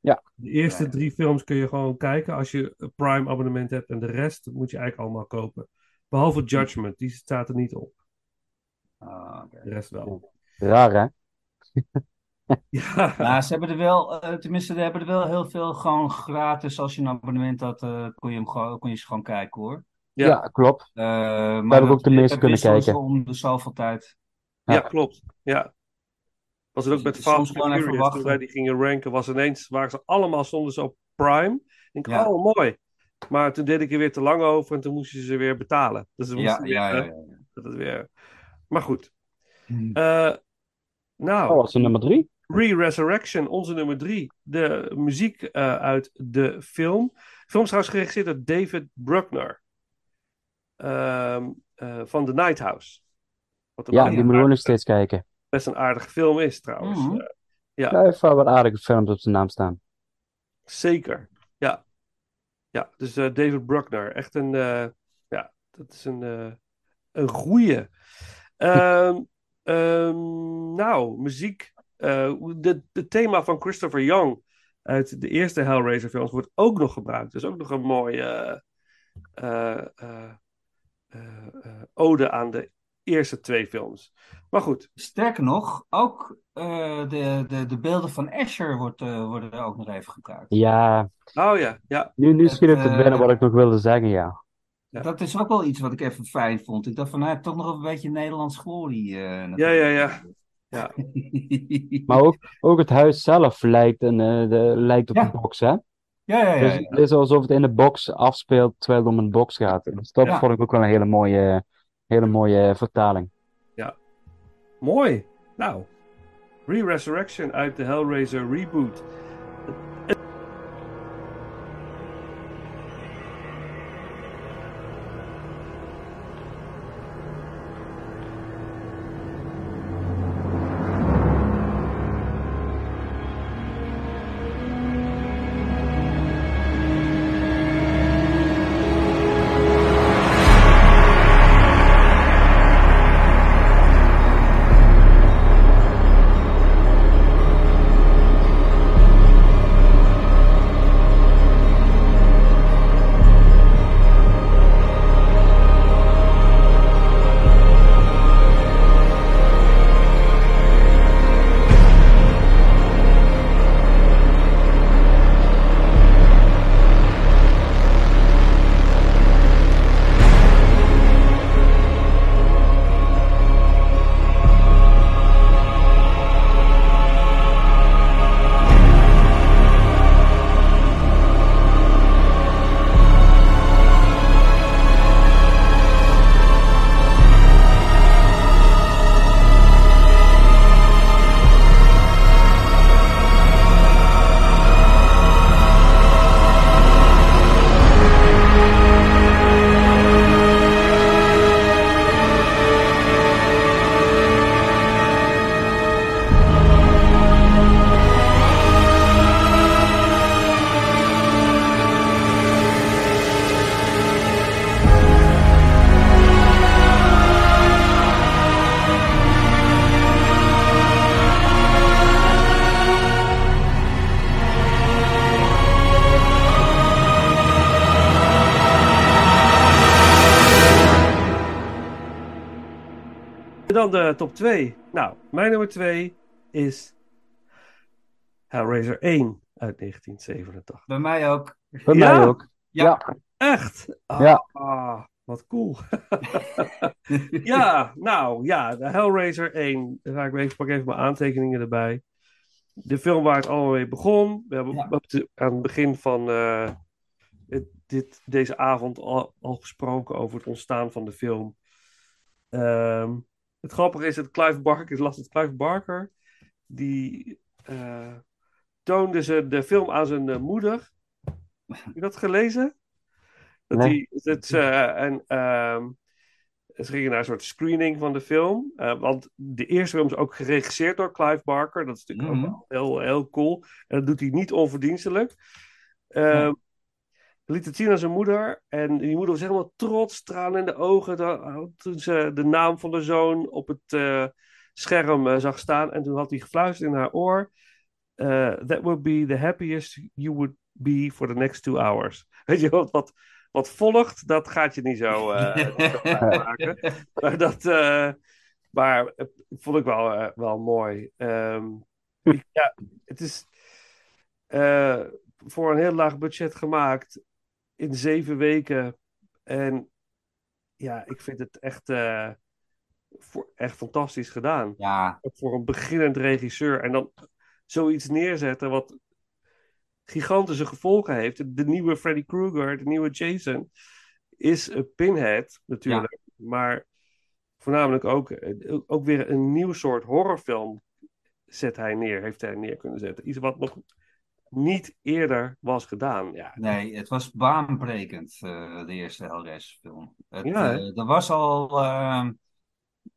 Speaker 7: Ja.
Speaker 6: De eerste
Speaker 8: Ja,
Speaker 6: drie films kun je gewoon kijken als je een Prime abonnement hebt. En de rest moet je eigenlijk allemaal kopen. Behalve Judgment, die staat er niet op.
Speaker 8: ah, oké.
Speaker 6: De rest wel.
Speaker 7: Raar, hè?
Speaker 6: Ja,
Speaker 8: ze hebben er wel, eh, tenminste, ze hebben er wel heel veel gewoon gratis. Als je een abonnement had, eh, kon, je hem gewoon, kon je ze gewoon kijken hoor.
Speaker 6: Ja.
Speaker 7: Ja, klopt.
Speaker 8: Eh, maar
Speaker 7: heb ik
Speaker 8: dat-
Speaker 7: ook de meeste kunnen kijken.
Speaker 8: om de zoveel tijd.
Speaker 6: ja.
Speaker 7: Ja.
Speaker 6: klopt. Ja. Was het ook
Speaker 8: Dus
Speaker 6: met Fast Furious, toen
Speaker 8: wachten.
Speaker 6: wij die gingen ranken, was ineens, waren ze allemaal, stonden ze op Prime. Ik denk,
Speaker 8: Ja.
Speaker 6: oh mooi. Maar toen deed ik er weer te lang over en toen moesten ze weer betalen. Dus dan
Speaker 8: Ja, ja,
Speaker 6: weer,
Speaker 8: ja, ja. ja.
Speaker 6: dat het weer... Maar goed.
Speaker 8: Hm.
Speaker 6: Eh, nou,
Speaker 7: Oh, was er nummer drie?
Speaker 6: Re-Resurrection, onze nummer drie. De muziek eh, uit de film. De film is trouwens geregisseerd door David Bruckner. Ehm, eh, van The Night House. Wat
Speaker 7: Ja, die moeten we nog steeds kijken.
Speaker 6: best een aardige film is trouwens. Eh, ja,
Speaker 7: heeft wel wat aardige films op zijn naam staan.
Speaker 6: zeker. Ja. Ja, dus eh, David Bruckner. Echt een... eh, ja, dat is een, eh, een goeie. Ehm, ehm, nou, muziek. Eh, de, de thema van Christopher Young uit de eerste Hellraiser films wordt ook nog gebruikt. Dus ook nog een mooie eh, eh, eh, eh, eh, ode aan de eerste twee films. Maar goed,
Speaker 8: Sterker nog, ook eh, de, de, de beelden van Asher wordt, eh, worden er ook nog even gebruikt.
Speaker 7: Ja,
Speaker 6: oh ja, ja,
Speaker 7: nu, nu schiet het
Speaker 8: Het, eh,
Speaker 7: binnen wat ik nog wilde zeggen, ja.
Speaker 6: Ja.
Speaker 8: Dat is ook wel iets wat ik even fijn vond. Ik dacht van, hij heeft toch nog een beetje Nederlands glorie. eh,
Speaker 6: ja, ja, ja. Ja.
Speaker 7: Maar ook, ook het huis zelf lijkt, een, eh, de, lijkt op
Speaker 8: Ja.
Speaker 7: een box, hè?
Speaker 8: ja, ja, ja.
Speaker 7: Dus
Speaker 8: ja.
Speaker 7: het is alsof het in de box afspeelt terwijl het om een box gaat. Dus dat
Speaker 8: Ja.
Speaker 7: vond ik ook wel een hele mooie, hele mooie vertaling.
Speaker 6: Mooi. Nou, Re-Resurrection uit de Hellraiser reboot. Top 2. Nou, mijn nummer 2 is Hellraiser 1 uit 1987.
Speaker 8: Bij mij ook.
Speaker 7: Bij
Speaker 6: Ja?
Speaker 7: mij ook.
Speaker 8: Ja.
Speaker 7: Ja.
Speaker 6: Echt? Ah,
Speaker 7: Ja.
Speaker 6: ah, wat cool. ja, nou ja, de Hellraiser 1. Dan ga ik even, pak even mijn aantekeningen erbij. De film waar het allemaal mee begon. We hebben
Speaker 8: Ja.
Speaker 6: op de- aan het begin van eh, het- dit, deze avond al, al gesproken over het ontstaan van de film. Ehm, het grappige is dat Clive Barker, ik las het Clive Barker, die eh, toonde ze de film aan zijn eh, moeder. Heb je dat gelezen? Dat
Speaker 7: Nee.
Speaker 6: die, dat ze, en, ehm, ze gingen naar een soort screening van de film. eh, want de eerste film is ook geregisseerd door Clive Barker. Dat is natuurlijk
Speaker 8: Mhm.
Speaker 6: ook heel, heel cool. En dat doet hij niet onverdienstelijk. Ehm, liet het zien aan zijn moeder. En die moeder was helemaal trots, tranen in de ogen. Toen ze de naam van de zoon op het eh, scherm eh, zag staan. En toen had hij gefluisterd in haar oor. eh, that would be the happiest you would be for the next two hours. Weet je wat, wat, wat volgt, dat gaat je niet zo, eh, maken. Maar dat eh, maar, vond ik wel, wel mooi. Ehm, ja, het is eh, voor een heel laag budget gemaakt in zeven weken. En ja, ik vind het echt, eh, voor, echt fantastisch gedaan.
Speaker 8: Ja,
Speaker 6: Ook voor een beginnend regisseur. En dan zoiets neerzetten wat gigantische gevolgen heeft. De nieuwe Freddy Krueger, de nieuwe Jason, is een pinhead natuurlijk. Maar voornamelijk ook, ook weer een nieuw soort horrorfilm zet hij neer, heeft hij neer kunnen zetten. Iets wat nog niet eerder was gedaan. Ja,
Speaker 8: nee, het was baanbrekend, eh, de eerste Hellraiser film. Het,
Speaker 6: Ja,
Speaker 8: eh, er was al, eh,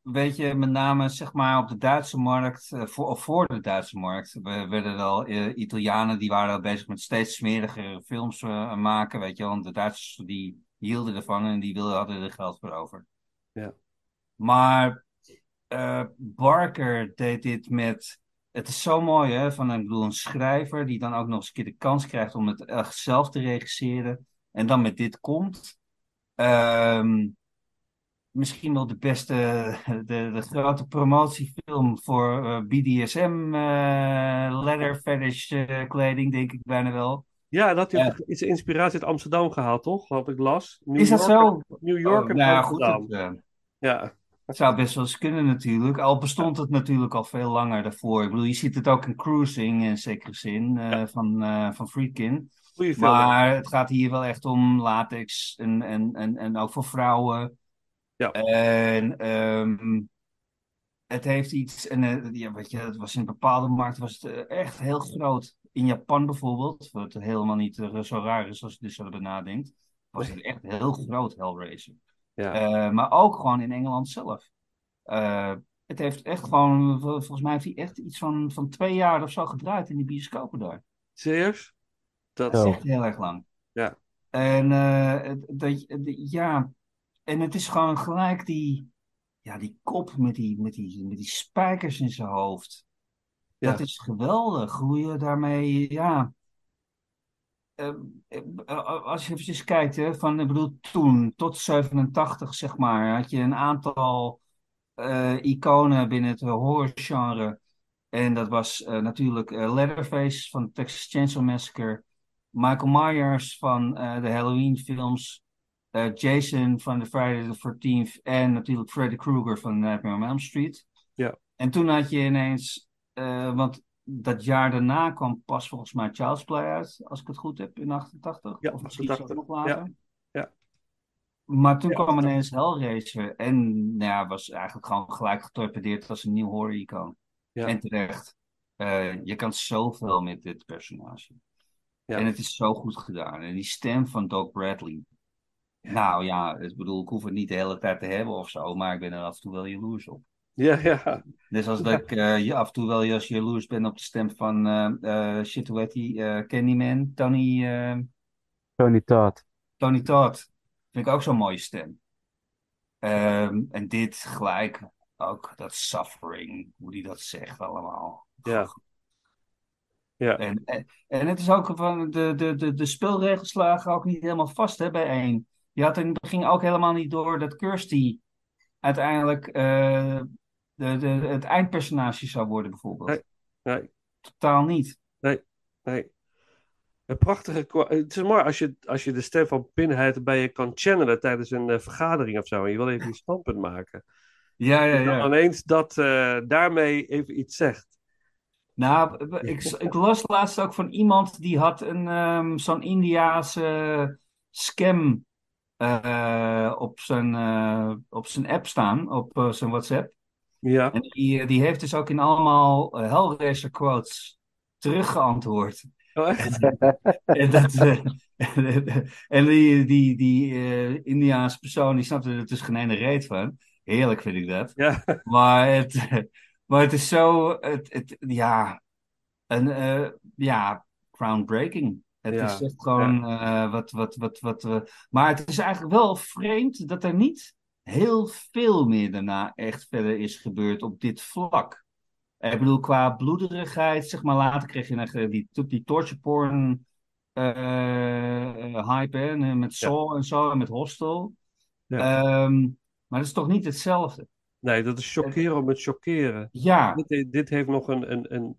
Speaker 8: weet je, met name zeg maar op de Duitse markt, eh, voor, of voor de Duitse markt, we- werden er al Italianen die waren al bezig met steeds smerigere films maken, weet je. Want de Duitsers die hielden ervan en die wilden, hadden er geld voor over.
Speaker 6: Ja.
Speaker 8: Maar Barker deed dit met. Het is zo mooi, hè? Van ik bedoel, een schrijver die dan ook nog eens een keer de kans krijgt om het echt zelf te regisseren. En dan met dit komt. Ehm, misschien wel de beste, de, de grote promotiefilm voor eh, BDSM, eh leather fetish eh, kleding, denk ik bijna wel.
Speaker 6: ja dat
Speaker 8: Ja.
Speaker 6: heeft is de inspiratie uit Amsterdam gehaald, toch? Wat ik las. New
Speaker 8: Is dat
Speaker 6: York
Speaker 8: zo?
Speaker 6: New York
Speaker 8: Oh,
Speaker 6: en
Speaker 8: nou ja, goed.
Speaker 6: Amsterdam.
Speaker 8: Het, eh,
Speaker 6: Ja,
Speaker 8: Het zou best wel eens kunnen natuurlijk. Al bestond het natuurlijk al veel langer daarvoor. Ik bedoel, je ziet het ook in Cruising in zekere zin eh, van, eh van Friedkin.
Speaker 6: film.
Speaker 8: Maar het gaat hier wel echt om latex en, en, en, en ook voor vrouwen.
Speaker 6: Ja.
Speaker 8: En ehm, het heeft iets, en eh, ja, weet je, het was in bepaalde markten was het echt heel groot. In Japan bijvoorbeeld, wat helemaal niet zo raar is als je er zo nadenkt, was het echt heel groot Hellraiser.
Speaker 6: Ja.
Speaker 8: Eh, maar ook gewoon in Engeland zelf. Eh, het heeft echt gewoon, vol- volgens mij heeft hij echt iets van, van twee jaar of zo gedraaid in die bioscopen daar.
Speaker 6: Serieus? Dat
Speaker 8: Dat is echt heel erg lang.
Speaker 6: Ja.
Speaker 8: En eh, het- dat, ja, en het is gewoon gelijk die, ja, die kop met die, met die, met die spijkers in zijn hoofd.
Speaker 6: Ja.
Speaker 8: Dat is geweldig. Hoe je daarmee, ja. Eh, eh, als je eventjes kijkt, hè, van, ik bedoel, toen tot 87, zeg maar, had je een aantal eh, iconen binnen het horrorgenre. En dat was eh, natuurlijk eh, Leatherface van Texas Chainsaw Massacre, Michael Myers van de Halloween-films, eh, Jason van de Friday the 13th en natuurlijk Freddy Krueger van Nightmare on Elm Street.
Speaker 6: Ja.
Speaker 8: En toen had je ineens, want dat jaar daarna kwam pas volgens mij Child's Play uit, als ik het goed heb, in 88.
Speaker 6: Ja,
Speaker 8: of misschien
Speaker 6: 88,
Speaker 8: zelfs nog later.
Speaker 6: Ja.
Speaker 8: Maar toen
Speaker 6: Ja,
Speaker 8: kwam
Speaker 6: 88.
Speaker 8: ineens Hellraiser en nou ja, was eigenlijk gewoon gelijk getorpedeerd als een nieuw horror-icoon.
Speaker 6: Ja.
Speaker 8: En terecht. Eh, je kan zoveel met dit personage.
Speaker 6: Ja.
Speaker 8: En het is zo goed gedaan. En die stem van Doc Bradley. Nou ja, ik bedoel, ik hoef het niet de hele tijd te hebben of zo, maar ik ben er af en toe wel jaloers op.
Speaker 6: Ja, ja.
Speaker 8: Zoals dat ik eh, je af en toe wel eens jaloers ben op de stem van eh shit, hoe heet die? Candyman, Tony,
Speaker 7: Tony Todd.
Speaker 8: Tony Todd. Vind ik ook zo'n mooie stem. Ehm, en dit gelijk ook, dat suffering, hoe die dat zegt allemaal.
Speaker 6: Ja. Ja.
Speaker 8: En, en, en het is ook van, de, de, de, de speelregels lagen ook niet helemaal vast hè, bij één. Je had in het begin ook helemaal niet door dat Kirsty uiteindelijk de, de, het eindpersonage zou worden, bijvoorbeeld.
Speaker 6: Nee. Nee.
Speaker 8: Totaal niet.
Speaker 6: Nee. Een prachtige. Het is mooi als je, als je de stem van Pinhead bij je kan channelen tijdens een eh, vergadering of zo. En je wil even je standpunt maken.
Speaker 8: Ja, ja,
Speaker 6: En dan
Speaker 8: ja.
Speaker 6: ineens dat eh, daarmee even iets zegt.
Speaker 8: Nou, ik, ik las laatst ook van iemand die had een, ehm, zo'n Indiaanse scam eh, op, zijn, op zijn app staan, op zijn WhatsApp.
Speaker 6: Ja.
Speaker 8: En die, die heeft dus ook in allemaal eh, Hellraiser quotes teruggeantwoord.
Speaker 6: Oh, echt?
Speaker 8: En, dat, eh, en die, die, die eh, Indiaanse persoon, die snapte er dus geen ene reet van. Heerlijk vind ik dat.
Speaker 6: Ja.
Speaker 8: Maar het, maar het is zo, het, het, ja, een, eh, ja, groundbreaking. Het
Speaker 6: Ja,
Speaker 8: is echt gewoon eh, wat, wat, wat, wat. eh, maar het is eigenlijk wel vreemd dat er niet heel veel meer daarna echt verder is gebeurd op dit vlak. Ik bedoel, qua bloederigheid, zeg maar, later kreeg je nog, eh, die, die torture porn eh, eh, hype, hè, en, met Saw en zo, en met Hostel.
Speaker 6: Ja.
Speaker 8: Ehm, maar dat is toch niet hetzelfde?
Speaker 6: Nee, dat is chockeren om het chockeren.
Speaker 8: Ja,
Speaker 6: Dit, dit heeft nog een, een, een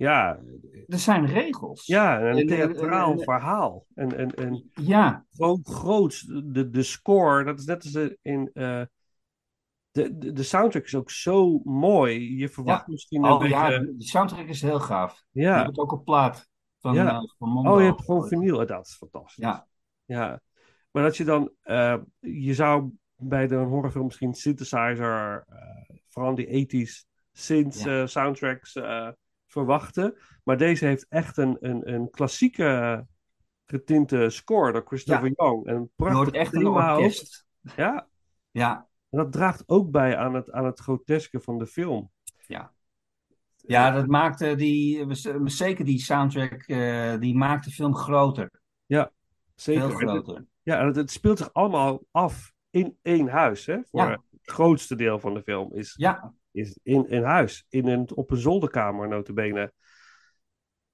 Speaker 6: ja,
Speaker 8: er zijn regels.
Speaker 6: ja, een
Speaker 8: En- en-
Speaker 6: theatraal verhaal. En, en, en
Speaker 8: Ja,
Speaker 6: gewoon groots. De, de score, dat is net als de- in. eh, de, de, de soundtrack is ook zo mooi. Je verwacht
Speaker 8: Ja.
Speaker 6: misschien een
Speaker 8: oh
Speaker 6: beetje.
Speaker 8: ja, de soundtrack is heel gaaf. Je
Speaker 6: ja.
Speaker 8: hebt het ook op plaat van,
Speaker 6: Ja.
Speaker 8: eh, van Mondo.
Speaker 6: Oh, je hebt gewoon vinyl. Dat is fantastisch.
Speaker 8: Ja,
Speaker 6: Ja. Maar dat je dan, eh, je zou bij de horrorfilm misschien synthesizer, vooral die 80s synth soundtracks verwachten. Maar deze heeft echt een, een, een klassieke getinte score door Christopher Young. En een prachtig
Speaker 8: echt een orkest.
Speaker 6: Ja,
Speaker 8: Ja,
Speaker 6: en dat draagt ook bij aan het, aan het groteske van de film.
Speaker 8: ja. Ja, dat maakte die, zeker die soundtrack, eh, die maakt de film groter.
Speaker 6: Ja, zeker.
Speaker 8: Veel
Speaker 6: En het-
Speaker 8: groter.
Speaker 6: Ja, en het, het speelt zich allemaal af in één huis. Hè? Voor
Speaker 8: Ja.
Speaker 6: het grootste deel van de film is,
Speaker 8: Ja,
Speaker 6: is in een huis. In een, op een zolderkamer, notabene.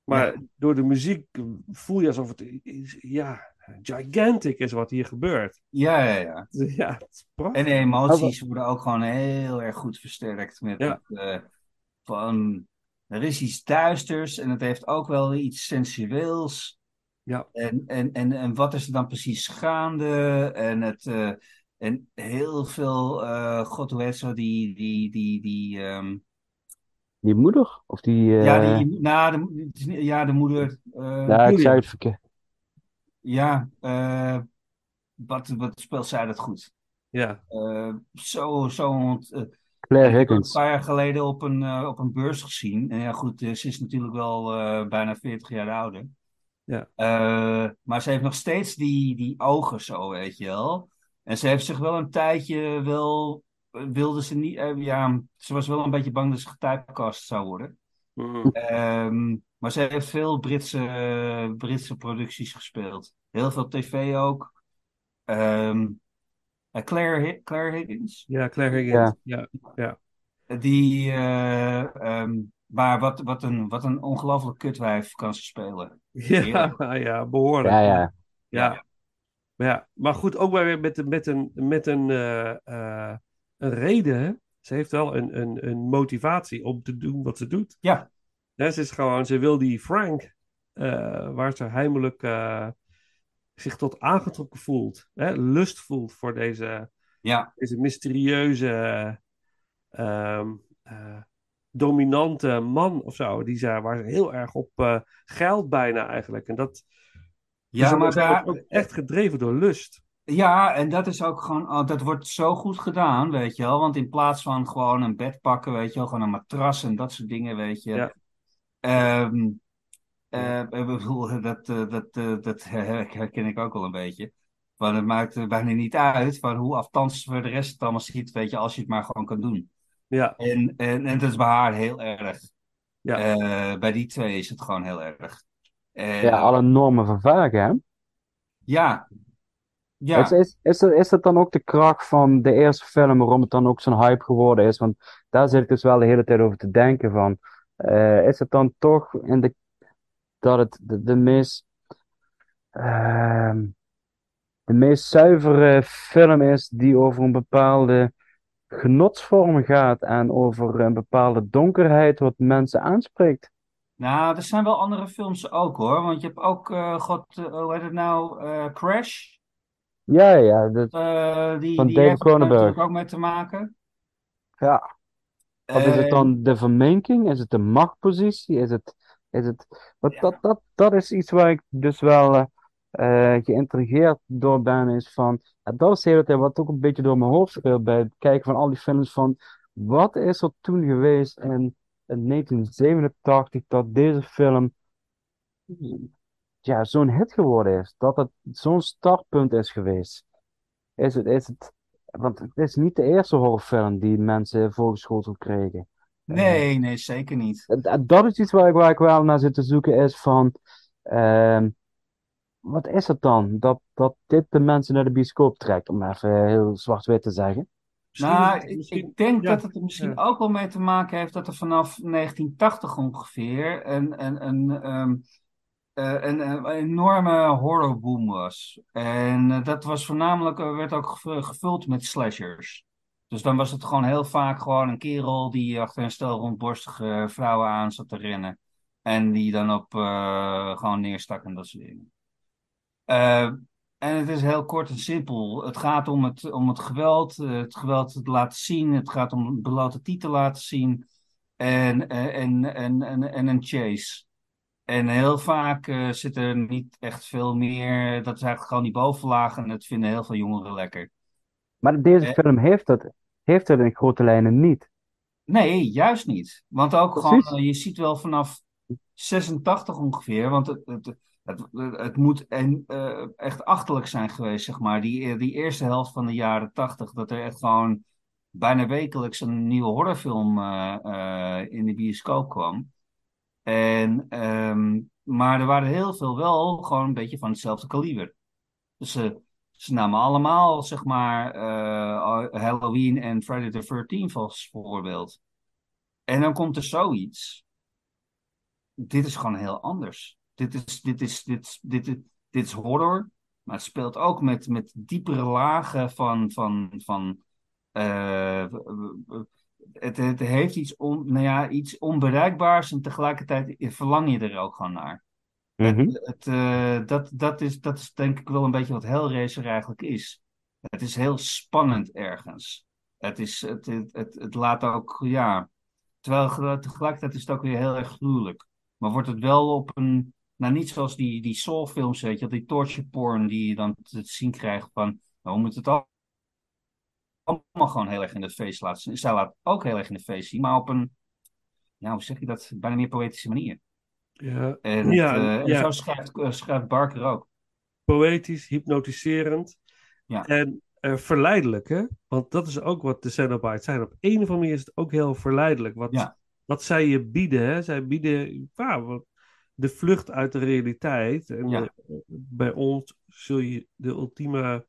Speaker 6: Maar
Speaker 8: Ja.
Speaker 6: door de muziek voel je alsof het is, ja, gigantic is wat hier gebeurt.
Speaker 8: ja, ja. ja.
Speaker 6: Ja, het is prachtig.
Speaker 8: En de emoties worden ook gewoon heel erg goed versterkt. Met
Speaker 6: Ja.
Speaker 8: het, eh, van, er is iets duisters en het heeft ook wel iets sensueels.
Speaker 6: Ja.
Speaker 8: En, en, en, en wat is er dan precies gaande? En, het, eh, en heel veel, eh god hoe heet zo, die, die, die, die, ehm,
Speaker 7: Die moeder? Of die... eh,
Speaker 8: ja, die, nou, de, het is niet- ja, de moeder, eh,
Speaker 7: ja, ik zei het verkeerd.
Speaker 8: ja, eh, wat, wat speelt zij dat goed?
Speaker 6: Ja,
Speaker 8: Eh, zo, zo, ont- eh,
Speaker 7: Claire
Speaker 8: Ik heb haar
Speaker 7: Higgins.
Speaker 8: een paar jaar geleden op een, eh, op een beurs gezien. En ja, goed, eh, ze is natuurlijk wel eh, bijna 40 jaar ouder.
Speaker 6: Ja.
Speaker 8: Eh, maar ze heeft nog steeds die, die ogen zo, weet je wel. En ze heeft zich wel een tijdje wel... eh, Wilde ze niet... eh, ja, ze was wel een beetje bang dat ze getypecast zou worden.
Speaker 6: Mhm.
Speaker 8: Ehm, maar ze heeft veel Britse, Britse producties gespeeld. Heel veel tv ook. Ehm, eh, Claire, Claire Higgins.
Speaker 6: ja Claire Higgins. Ja. Ja.
Speaker 8: Die, eh, ehm, maar wat, wat een, wat een ongelooflijk kutwijf kan ze spelen.
Speaker 6: Ja, ja, behoorlijk.
Speaker 7: Ja, ja.
Speaker 6: Ja. Maar, ja, maar goed, ook weer met, een- met, een, met een, eh, eh, een reden. hè. Ze heeft wel een, een, een motivatie om te doen wat ze doet.
Speaker 8: Ja.
Speaker 6: Ze is gewoon, ze wil die Frank, eh, waar ze heimelijk zich tot aangetrokken voelt. Hè, lust voelt voor deze,
Speaker 8: Ja,
Speaker 6: deze mysterieuze, ehm, eh, dominante man of zo. Die ze, waar ze heel erg op geld bijna eigenlijk. En dat
Speaker 8: ja
Speaker 6: ze
Speaker 8: maar daar,
Speaker 6: ook echt gedreven door lust.
Speaker 8: ja, en dat is ook gewoon, oh, dat wordt zo goed gedaan, weet je wel. Want in plaats van gewoon een bed pakken, weet je wel, gewoon een matras en dat soort dingen, weet je.
Speaker 6: Ja.
Speaker 8: Ik bedoel, dat, eh, dat, eh, dat herken ik ook wel een beetje. Want het maakt bijna niet uit van hoe aftans voor de rest het allemaal ziet, weet je, als je het maar gewoon kan doen.
Speaker 6: Ja,
Speaker 8: En, en, en dat is bij haar heel erg.
Speaker 6: Ja.
Speaker 8: Bij die twee is het gewoon heel erg. En,
Speaker 7: Ja, alle normen vervagen, hè?
Speaker 8: ja. Ja.
Speaker 7: Is, is, is, er- is dat dan ook de kracht van de eerste film waarom het dan ook zo'n hype geworden is? Want daar zit ik dus wel de hele tijd over te denken van. eh, is het dan toch in de, dat het de, de meest ehm, de meest zuivere film is die over een bepaalde genotsvorm gaat en over een bepaalde donkerheid wat mensen aanspreekt?
Speaker 8: Nou, er zijn wel andere films ook hoor. Want je hebt ook, eh, god, eh, hoe heet het nou? eh, Crash.
Speaker 7: Ja, ja, dat,
Speaker 8: die,
Speaker 7: Van
Speaker 8: die
Speaker 7: David
Speaker 8: heeft
Speaker 7: Cronenberg.
Speaker 8: natuurlijk ook mee te maken.
Speaker 7: ja. Of is het dan de verminking? Is het de machtpositie? Is het, is het... Want dat, dat, dat is iets waar ik dus wel geïntrigeerd door ben, is van... en dat is de hele tijd wat ook een beetje door mijn hoofd speelt bij het kijken van al die films van... Wat is er toen geweest in, in 1987 dat deze film ja, zo'n hit geworden is? Dat het zo'n startpunt is geweest? Is het, is het... Want het is niet de eerste horrorfilm die mensen voorgeschoteld kregen.
Speaker 8: nee, nee, zeker niet.
Speaker 7: Dat is iets waar ik, waar ik wel naar zit te zoeken, is van... ehm, wat is het dan? Dat, dat dit de mensen naar de bioscoop trekt, om even heel zwart-wit te zeggen.
Speaker 8: Nou, ik, denk
Speaker 6: ja,
Speaker 8: dat het er misschien
Speaker 6: ja.
Speaker 8: ook wel mee te maken heeft dat er vanaf 1980 ongeveer een, een, een, ehm, eh, een, een enorme horrorboom was. En eh, dat was voornamelijk, eh, werd ook gev- gevuld met slashers. Dus dan was het gewoon heel vaak gewoon een kerel die achter een stel rondborstige vrouwen aan zat te rennen. En die dan op gewoon neerstak en dat soort dingen. En het is heel kort en simpel. Het gaat om het, om het geweld, eh, het geweld te laten zien. Het gaat om een blote titel laten zien. En, eh, en, en, en, en een chase. En heel vaak eh, zit er niet echt veel meer. Dat is eigenlijk gewoon die bovenlaag. En dat vinden heel veel jongeren lekker.
Speaker 7: Maar deze film heeft dat, heeft dat in grote lijnen niet.
Speaker 8: Nee, juist niet. Want ook
Speaker 7: Precies.
Speaker 8: gewoon, je ziet wel vanaf 86 ongeveer, want het, het, het, het moet en, eh, echt achterlijk zijn geweest, zeg maar. Die, die eerste helft van de jaren 80, dat er echt gewoon bijna wekelijks een nieuwe horrorfilm eh, eh, in de bioscoop kwam. En, ehm, maar er waren heel veel wel gewoon een beetje van hetzelfde kaliber. Dus ze, ze namen allemaal, zeg maar, eh, Halloween en Friday the 13th als voorbeeld. En dan komt er zoiets. Dit is gewoon heel anders. Dit is, dit is, dit, dit, dit, dit is horror, maar het speelt ook met, met diepere lagen van, van, van eh, het, het heeft iets, on, nou ja, iets onbereikbaars en tegelijkertijd verlang je er ook gewoon naar.
Speaker 7: Mhm.
Speaker 8: Het, het, eh, dat, dat, is, dat is denk ik wel een beetje wat Hellraiser eigenlijk is. Het is heel spannend ergens. Het, is, het, het, het, het laat ook, ja. Terwijl ge- tegelijkertijd is het ook weer heel erg gruwelijk. Maar wordt het wel op een. Nou, niet zoals die, die Saw-films, weet je, die torture porn die je dan te zien krijgt van. Nou, we moeten het al- allemaal gewoon heel erg in het feest laten zien. Zij laat ook heel erg in het feest zien, maar op een. Ja, hoe zeg je dat? Bijna meer poëtische manier.
Speaker 6: Ja,
Speaker 8: En,
Speaker 6: Ja,
Speaker 8: het, eh, en
Speaker 6: ja.
Speaker 8: zo schrijft, eh, schrijft Barker ook.
Speaker 6: poëtisch, hypnotiserend
Speaker 8: Ja.
Speaker 6: en eh, verleidelijk, hè? Want dat is ook wat de Cenobites zijn. Op een of andere manier is het ook heel verleidelijk. Wat,
Speaker 8: Ja.
Speaker 6: wat zij je bieden, hè? Zij bieden ja, wat- de vlucht uit de realiteit. En
Speaker 8: Ja.
Speaker 6: bij ons zul je de ultieme,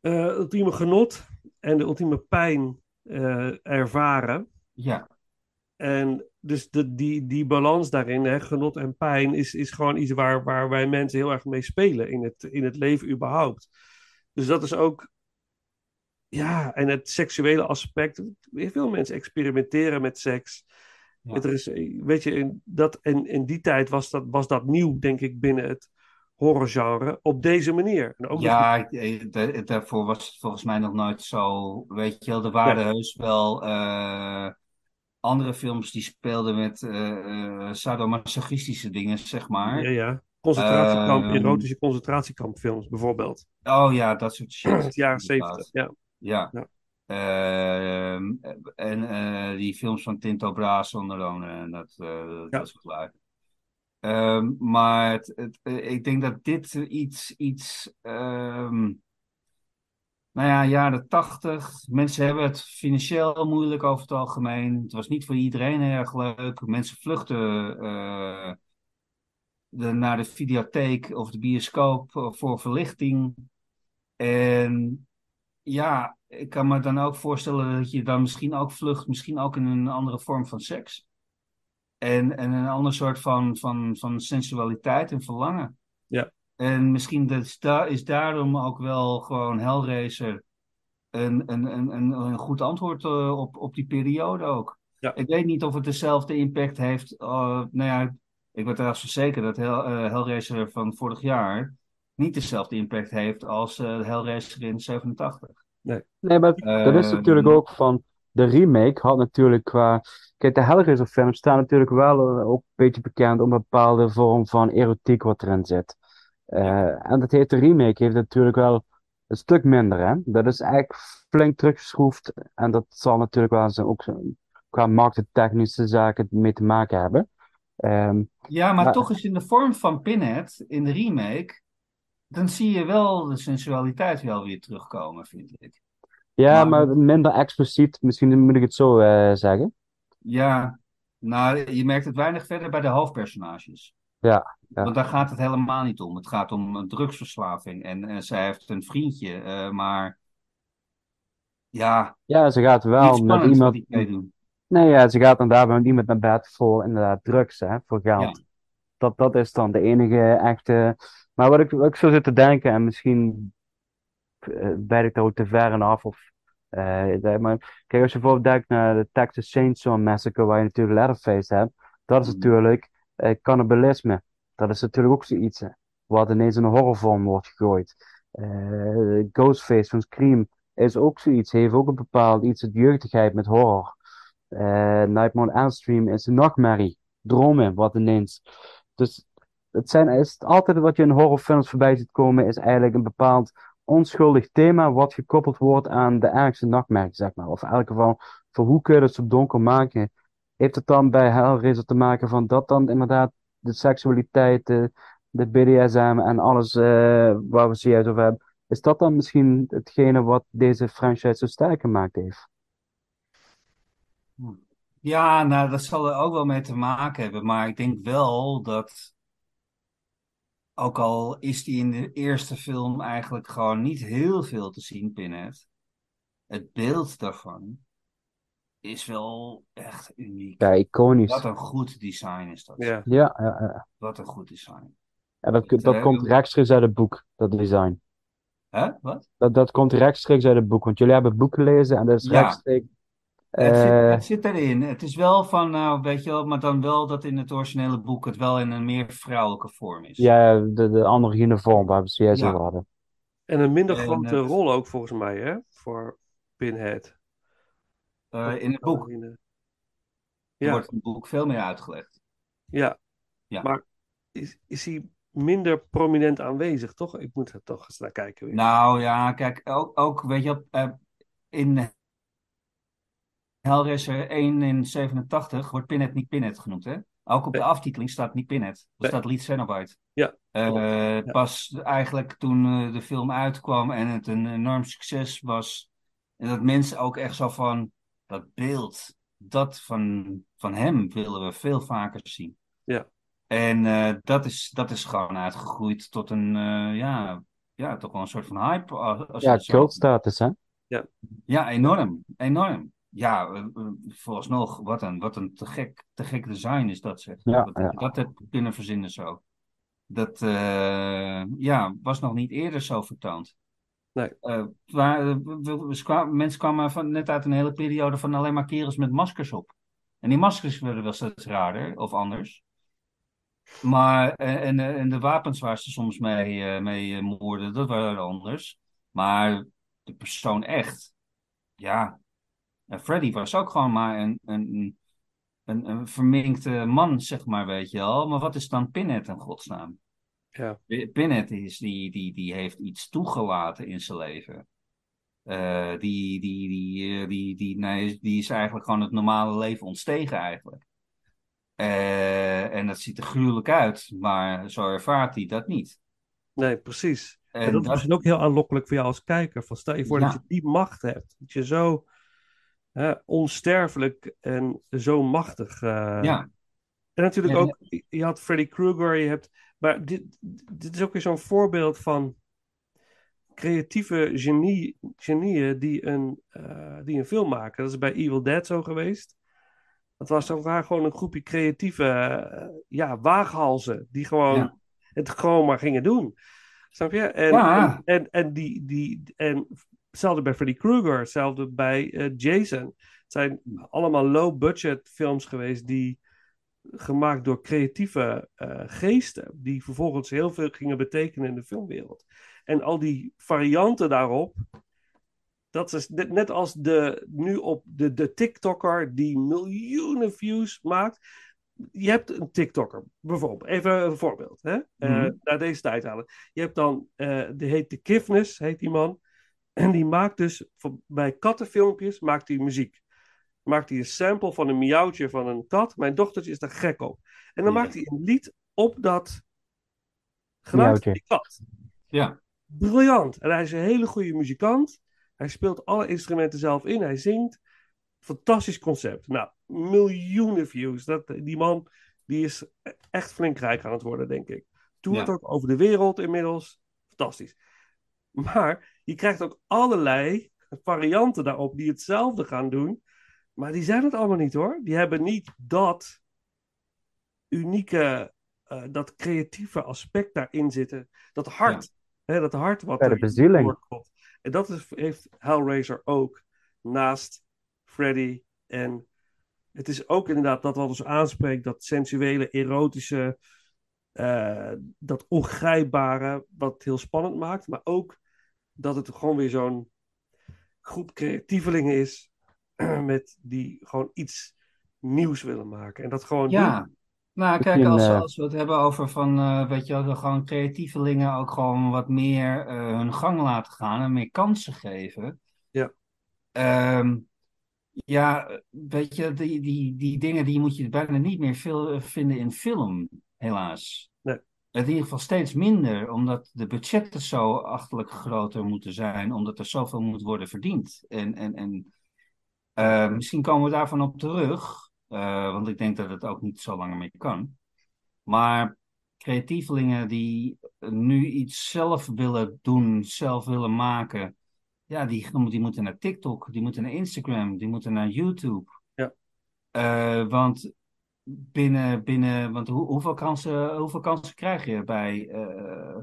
Speaker 6: eh, ultieme genot en de ultieme pijn eh, ervaren.
Speaker 8: Ja,
Speaker 6: En dus de, die, die balans daarin, hè, genot en pijn, is, is gewoon iets waar, waar wij mensen heel erg mee spelen in het, in het leven überhaupt. Dus dat is ook, ja, en het seksuele aspect. Veel mensen experimenteren met seks.
Speaker 8: Ja.
Speaker 6: Er is, weet je, in, dat, in, in die tijd was dat, was dat nieuw, denk ik, binnen het horrorgenre op deze manier. En ook
Speaker 8: ja eh, da- daarvoor was het volgens mij nog nooit zo. Weet je wel, er waren heus wel eh, andere films die speelden met eh eh, sadomasochistische dingen, zeg maar.
Speaker 6: ja, ja. Concentratiekamp,
Speaker 8: Ehm,
Speaker 6: erotische concentratiekampfilms bijvoorbeeld.
Speaker 8: Oh ja, dat soort shit.
Speaker 6: Uit de jaren zeventig, ja.
Speaker 8: Ja.
Speaker 6: Ja.
Speaker 8: Ehm, en eh, die films van Tinto Brass onder andere, en dat, dat
Speaker 6: Ja.
Speaker 8: was klaar. Ehm, maar het, het, eh, ik denk dat dit iets, iets ehm, nou ja, jaren tachtig. Mensen hebben het financieel moeilijk over het algemeen. Het was niet voor iedereen erg leuk. Mensen vluchten de, naar de videotheek of de bioscoop voor verlichting. En ja, ik kan me dan ook voorstellen dat je dan misschien ook vlucht, misschien ook in een andere vorm van seks. En, en een ander soort van, van, van sensualiteit en verlangen.
Speaker 6: Ja.
Speaker 8: En misschien dat is, da is daarom ook wel gewoon Hellraiser een, een, een, een, een goed antwoord eh, op, op die periode ook.
Speaker 6: Ja.
Speaker 8: Ik weet niet of het dezelfde impact heeft. eh, nou ja, ik ben trouwens zeker dat Hell, eh, Hellraiser van vorig jaar niet dezelfde impact heeft als Hellraiser in 87.
Speaker 7: Nee, maar dat is
Speaker 8: Ehm,
Speaker 7: natuurlijk ook van. De remake had natuurlijk qua. Kijk, de Hellraiser films staan natuurlijk wel eh, ook een beetje bekend om een bepaalde vorm van erotiek wat erin zit. Eh, en dat heeft de remake heeft natuurlijk wel een stuk minder, hè. Dat is eigenlijk flink teruggeschroefd. En dat zal natuurlijk wel eens ook qua marketingtechnische zaken mee te maken hebben. Ehm,
Speaker 8: Ja, maar
Speaker 7: Maar-
Speaker 8: toch is in de vorm van Pinhead in de remake, dan zie je wel de sensualiteit wel weer terugkomen, vind ik.
Speaker 7: ja,
Speaker 8: Maar-
Speaker 7: maar minder expliciet, misschien moet ik het zo eh, zeggen.
Speaker 8: Ja, nou, je merkt het weinig verder bij de hoofdpersonages.
Speaker 7: Ja, ja.
Speaker 8: Want daar gaat het helemaal niet om. Het gaat om een drugsverslaving. En eh, zij heeft een vriendje, eh, maar ja,
Speaker 7: Ja, ze gaat wel met iemand. Nee, ja, ze gaat inderdaad met iemand naar bed voor inderdaad drugs, hè, voor geld.
Speaker 8: Ja.
Speaker 7: Dat, dat is dan de enige echte. Maar wat ik, wat ik zo zit te denken, en misschien eh, ben ik daar ook te ver in af. Of, eh, maar kijk, als je bijvoorbeeld denkt naar de Texas Chainsaw Massacre, waar je natuurlijk Leatherface hebt, dat is
Speaker 8: Mhm.
Speaker 7: natuurlijk eh, cannibalisme. Dat is natuurlijk ook zoiets, hè, wat ineens in een horrorvorm wordt gegooid. Eh, Ghostface van Scream is ook zoiets, heeft ook een bepaald iets, het jeugdigheid met horror. Eh, Nightmare on Elm Street is een nachtmerrie, dromen, wat ineens. Dus het zijn, is altijd wat je in horrorfilms voorbij ziet komen, is eigenlijk een bepaald onschuldig thema wat gekoppeld wordt aan de ergste nachtmerrie, zeg maar. Of in elk geval, voor hoe kun je het zo donker maken? Heeft het dan bij Hellraiser te maken van dat dan inderdaad de seksualiteit, de, BDSM en alles eh, waar we zojuist over hebben, is dat dan misschien hetgene wat deze franchise zo sterk gemaakt heeft?
Speaker 8: Ja, nou, dat zal er ook wel mee te maken hebben. Maar ik denk wel dat, ook al is die in de eerste film eigenlijk gewoon niet heel veel te zien, Pinhead, het beeld daarvan is wel echt uniek.
Speaker 7: Ja, iconisch.
Speaker 8: Wat een goed design is dat.
Speaker 6: Ja.
Speaker 7: Ja, ja, ja.
Speaker 8: Wat een goed design.
Speaker 7: Ja, dat, dat
Speaker 8: eh,
Speaker 7: komt rechtstreeks uit het boek, dat design.
Speaker 8: Hè? Wat?
Speaker 7: Dat, dat komt rechtstreeks uit het boek, want jullie hebben het boek gelezen en dat is
Speaker 8: Ja.
Speaker 7: rechtstreeks.
Speaker 8: Het zit,
Speaker 7: eh,
Speaker 8: het zit erin. Het is wel van, nou, weet je wel, maar dan wel dat in het originele boek het wel in een meer vrouwelijke vorm is.
Speaker 7: ja, de, de androgyne vorm waar we het zojuist
Speaker 8: Ja.
Speaker 7: over hadden.
Speaker 6: En een minder
Speaker 8: En,
Speaker 6: grote rol ook volgens mij, hè? Voor Pinhead.
Speaker 8: Eh, in het boek
Speaker 6: Ja.
Speaker 8: wordt in het boek veel meer uitgelegd.
Speaker 6: Ja.
Speaker 8: Ja.
Speaker 6: Maar is, is hij minder prominent aanwezig, toch? Ik moet er toch eens naar kijken weer.
Speaker 8: Nou ja, kijk, ook, ook weet je, eh, in Hellraiser 1 in 87 wordt Pinhead niet Pinhead genoemd, hè? Ook op de
Speaker 6: Nee.
Speaker 8: aftiteling staat niet Pinhead. Er
Speaker 6: Nee.
Speaker 8: staat Lead Cenobite.
Speaker 6: Ja,
Speaker 8: Eh.
Speaker 6: Ja.
Speaker 8: Pas eigenlijk toen eh, de film uitkwam en het een enorm succes was. En dat mensen ook echt zo van, dat beeld, dat van, van hem willen we veel vaker zien.
Speaker 6: Ja.
Speaker 8: En eh, dat, is, dat is gewoon uitgegroeid tot een, eh, ja, ja, toch wel een soort van hype. Als,
Speaker 7: Ja, cultstatus, hè?
Speaker 8: ja, enorm. Enorm. Ja, eh, eh, vooralsnog, wat een, wat een te gek, te gek design is dat zeg.
Speaker 7: Ja,
Speaker 8: dat,
Speaker 7: ja.
Speaker 8: dat heb ik kunnen verzinnen zo. Dat eh, ja, was nog niet eerder zo vertoond.
Speaker 6: Nee.
Speaker 8: Eh, waar, eh, we- we- we kwamen- mensen kwamen van, net uit een hele periode van alleen maar kerels met maskers op. En die maskers werden wel steeds raarder of anders. Maar, eh, en, en, de wapens waar ze soms mee, eh, mee eh, moorden, dat waren anders. Maar de persoon echt, ja. En Freddy was ook gewoon maar een, een, een, een verminkte man, zeg maar, weet je wel. Maar wat is dan Pinhead in godsnaam?
Speaker 6: Ja.
Speaker 8: Pinhead is, die, die, die heeft iets toegelaten in zijn leven. Eh, die, die, die, eh, die, die, nee, die is eigenlijk gewoon het normale leven ontstegen eigenlijk. Eh, en dat ziet er gruwelijk uit, maar zo ervaart hij dat niet.
Speaker 6: Nee, precies. En,
Speaker 8: En
Speaker 6: dat is
Speaker 8: dat-
Speaker 6: ook heel aanlokkelijk voor jou als kijker. Van stel je voor dat je die macht hebt. Dat je zo hè, onsterfelijk en zo machtig. eh,
Speaker 8: Ja.
Speaker 6: En natuurlijk ook, je had Freddy Krueger, je hebt. Maar dit, dit is ook weer zo'n voorbeeld van creatieve genie, genieën die een, eh, die een film maken. Dat is bij Evil Dead zo geweest. Dat was zo waar gewoon een groepje creatieve eh, ja, waaghalzen die gewoon
Speaker 8: Ja.
Speaker 6: het gewoon maar gingen doen. Snap je? En,
Speaker 8: Ja.
Speaker 6: en, en, en die, die, en hetzelfde bij Freddy Krueger, hetzelfde bij eh, Jason. Het zijn allemaal low-budget films geweest die gemaakt door creatieve eh, geesten, die vervolgens heel veel gingen betekenen in de filmwereld. En al die varianten daarop, dat is net, net als de, nu op de, de TikToker die miljoenen views maakt. Je hebt een TikToker, bijvoorbeeld, even een voorbeeld, hè? Eh,
Speaker 8: Mhm.
Speaker 6: naar deze tijd halen. Je hebt dan, eh die heet de Kifness, heet die man. En die maakt dus, voor- bij kattenfilmpjes, maakt hij muziek. Maakt hij een sample van een miauwtje van een kat. Mijn dochtertje is daar gek op. En dan
Speaker 8: Ja.
Speaker 6: maakt hij een lied op dat geluid van die kat.
Speaker 8: Ja.
Speaker 6: Briljant. En hij is een hele goede muzikant. Hij speelt alle instrumenten zelf in. Hij zingt. Fantastisch concept. Nou, miljoenen views. Dat, die man die is e- echt flink rijk aan het worden, denk ik. Toert
Speaker 8: Ja.
Speaker 6: ook over de wereld inmiddels. Fantastisch. Maar je krijgt ook allerlei varianten daarop die hetzelfde gaan doen. Maar die zijn het allemaal niet hoor. Die hebben niet dat unieke, eh, dat creatieve aspect daarin zitten. Dat hart. Hè, dat hart wat
Speaker 7: Ja, de bezieling.
Speaker 6: En dat is, heeft Hellraiser ook. Naast Freddy. En het is ook inderdaad dat wat ons aanspreekt. Dat sensuele, erotische. eh, dat ongrijpbare. Wat heel spannend maakt. Maar ook dat het gewoon weer zo'n groep creatievelingen is. met die gewoon iets nieuws willen maken. En dat gewoon
Speaker 8: Ja,
Speaker 6: doen.
Speaker 8: nou kijk, als,
Speaker 7: eh,
Speaker 8: als we het hebben over van, eh, weet je wel, de gewoon creatievelingen ook gewoon wat meer eh, hun gang laten gaan en meer kansen geven.
Speaker 6: Ja.
Speaker 8: Ehm, ja, weet je, die, die, die dingen die moet je bijna niet meer veel vinden in film, helaas. In ieder geval steeds minder, omdat de budgetten zo achterlijk groter moeten zijn, omdat er zoveel moet worden verdiend. En, en, en eh, misschien komen we daarvan op terug, eh, want ik denk dat het ook niet zo langer meer kan. Maar creatievelingen die nu iets zelf willen doen, zelf willen maken, ja, die, die moeten naar TikTok, die moeten naar Instagram, die moeten naar YouTube.
Speaker 6: Ja.
Speaker 8: Eh, want binnen, binnen want hoe, hoeveel, kansen, hoeveel kansen krijg je bij, eh,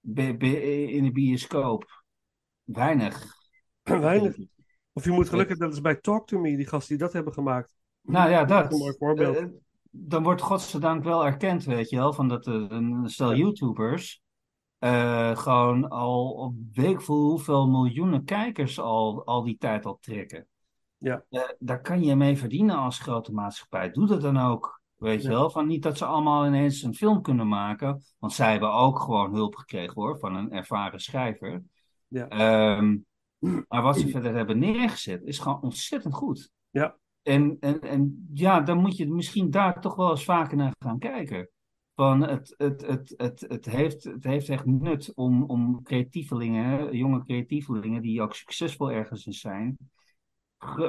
Speaker 8: bij- bij- in de bioscoop? Weinig.
Speaker 6: Weinig. Of je moet gelukkig, dat is bij Talk To Me, die gasten die dat hebben gemaakt.
Speaker 8: Nou ja, dat.
Speaker 6: Een mooi voorbeeld.
Speaker 8: Eh, dan wordt godzijdank wel erkend, weet je wel, van dat een stel YouTubers eh, gewoon al op weet hoeveel miljoenen kijkers al, al die tijd al trekken.
Speaker 6: Ja.
Speaker 8: Eh, daar kan je mee verdienen als grote maatschappij. Doe dat dan ook. Weet je
Speaker 6: Ja.
Speaker 8: wel, van niet dat ze allemaal ineens een film kunnen maken. Want zij hebben ook gewoon hulp gekregen hoor, van een ervaren schrijver.
Speaker 6: Ja.
Speaker 8: Ehm, maar wat ze verder hebben neergezet is gewoon ontzettend goed.
Speaker 6: Ja.
Speaker 8: En, en, en ja, dan moet je misschien daar toch wel eens vaker naar gaan kijken. Van het, het, het, het, het, heeft, het heeft echt nut om, om creatievelingen, jonge creatievelingen die ook succesvol ergens in zijn,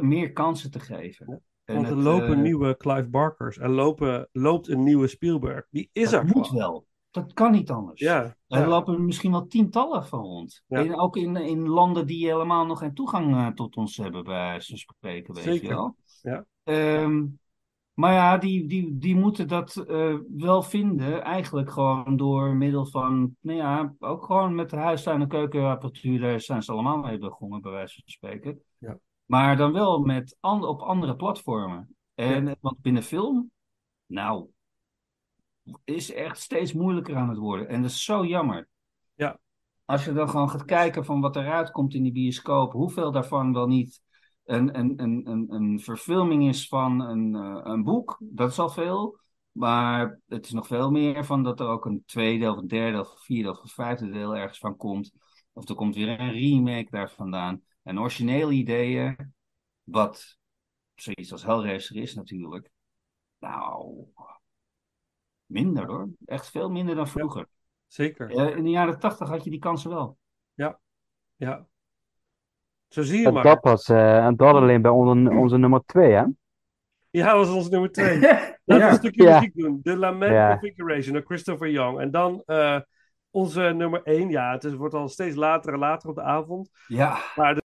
Speaker 8: meer kansen te geven. En
Speaker 6: Want er
Speaker 8: het,
Speaker 6: lopen
Speaker 8: eh,
Speaker 6: nieuwe Clive Barkers. Er lopen, loopt een nieuwe Spielberg. Die is
Speaker 8: dat
Speaker 6: er
Speaker 8: moet
Speaker 6: gewoon.
Speaker 8: wel. Dat kan niet anders.
Speaker 6: Ja,
Speaker 8: Er
Speaker 6: ja.
Speaker 8: lopen misschien wel tientallen van rond.
Speaker 6: Ja.
Speaker 8: En ook in, in landen die helemaal nog geen toegang eh, tot ons hebben, bij van spreken, weet
Speaker 6: Zeker.
Speaker 8: je wel.
Speaker 6: Ja.
Speaker 8: Ehm, maar ja, die, die, die moeten dat eh, wel vinden, eigenlijk gewoon door middel van, nou ja, ook gewoon met de huistuin- en keukenapparatuur, daar zijn ze allemaal mee begonnen, bij wijze van spreken.
Speaker 6: Ja.
Speaker 8: Maar dan wel met an- op andere platformen. En, Want binnen film, nou, is echt steeds moeilijker aan het worden. En dat is zo jammer.
Speaker 6: Ja.
Speaker 8: Als je dan gewoon gaat kijken van wat eruit komt in die bioscoop, hoeveel daarvan wel niet een, een, een, een, een verfilming is van een, eh, een boek, dat is al veel. Maar het is nog veel meer van dat er ook een tweede of een derde of een vierde of een vijfde deel ergens van komt. Of er komt weer een remake daar vandaan. En originele ideeën, wat zoiets als Hellraiser is natuurlijk. Nou, minder hoor. Echt veel minder dan vroeger.
Speaker 6: Zeker.
Speaker 8: Eh, in de jaren tachtig had je die kansen wel.
Speaker 6: Ja. Ja. Zo zie je
Speaker 7: En
Speaker 6: maar.
Speaker 7: dat was, eh, en dat alleen bij onze, onze nummer twee, hè?
Speaker 6: Ja, dat was ons nummer twee. Laten we
Speaker 8: Ja.
Speaker 6: een stukje
Speaker 7: Ja.
Speaker 6: muziek doen. De Lament
Speaker 7: Ja.
Speaker 6: Configuration door Christopher Young. En dan eh, onze nummer één. Ja, het is, wordt al steeds later en later op de avond.
Speaker 8: Ja.
Speaker 6: Maar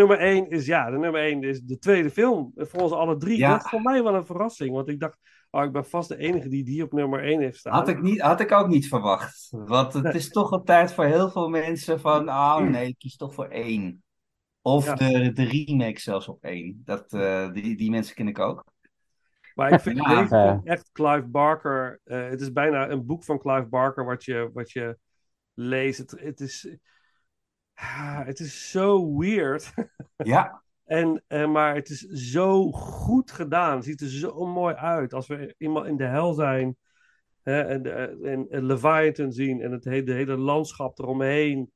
Speaker 6: nummer 1 is, ja, de nummer 1 is de tweede film. Voor ons alle drie.
Speaker 8: Ja.
Speaker 6: Dat is voor mij wel een verrassing. Want ik dacht, oh, ik ben vast de enige die die op nummer 1 heeft staan.
Speaker 8: Had ik, niet, had ik ook niet verwacht. Want het is toch een tijd voor heel veel mensen van, oh nee, ik kies toch voor één. Of
Speaker 6: Ja.
Speaker 8: de, de remake zelfs op één. Dat, eh, die, die mensen ken ik ook.
Speaker 6: Maar ik vind
Speaker 8: Ja.
Speaker 6: deze echt Clive Barker. eh, het is bijna een boek van Clive Barker wat je, wat je leest. Het, het, is, ah, het is zo weird.
Speaker 8: Ja,
Speaker 6: En, eh, maar het is zo goed gedaan. Het ziet er zo mooi uit. Als we iemand in de hel zijn hè, en, de- en, en Leviathan zien en het hele, de hele landschap eromheen.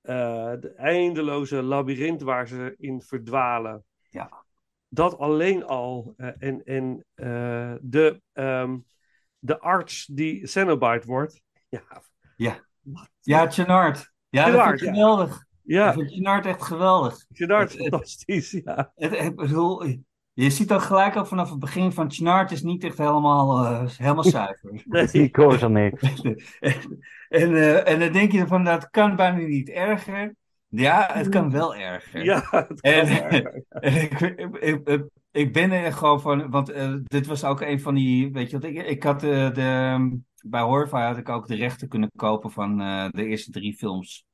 Speaker 6: Eh, de eindeloze labyrint waar ze in verdwalen.
Speaker 8: Ja.
Speaker 6: Dat alleen al. eh, en en eh, de, ehm, de arts die Cenobite wordt. Ja,
Speaker 8: ja. Ja, Chenard. Ja, dat vind ik
Speaker 6: ja.
Speaker 8: geweldig. Ik
Speaker 6: ja
Speaker 8: vind Chenard echt geweldig. Het-
Speaker 6: fantastisch. Ja.
Speaker 8: Het, ik bedoel, je ziet ook gelijk al vanaf het begin van Chenard is niet echt helemaal, eh, helemaal zuiver.
Speaker 7: Die koos er niks.
Speaker 8: en, eh, en dan denk je van, dat kan bijna niet erger. Ja, het kan wel erger.
Speaker 6: Ja, het kan
Speaker 8: En,
Speaker 6: wel.
Speaker 8: en ik, ik, ik, ik ben er gewoon van, want eh, dit was ook een van die, weet je wat, ik, ik had de, bij Horrify had ik ook de rechten kunnen kopen van eh, de eerste drie films.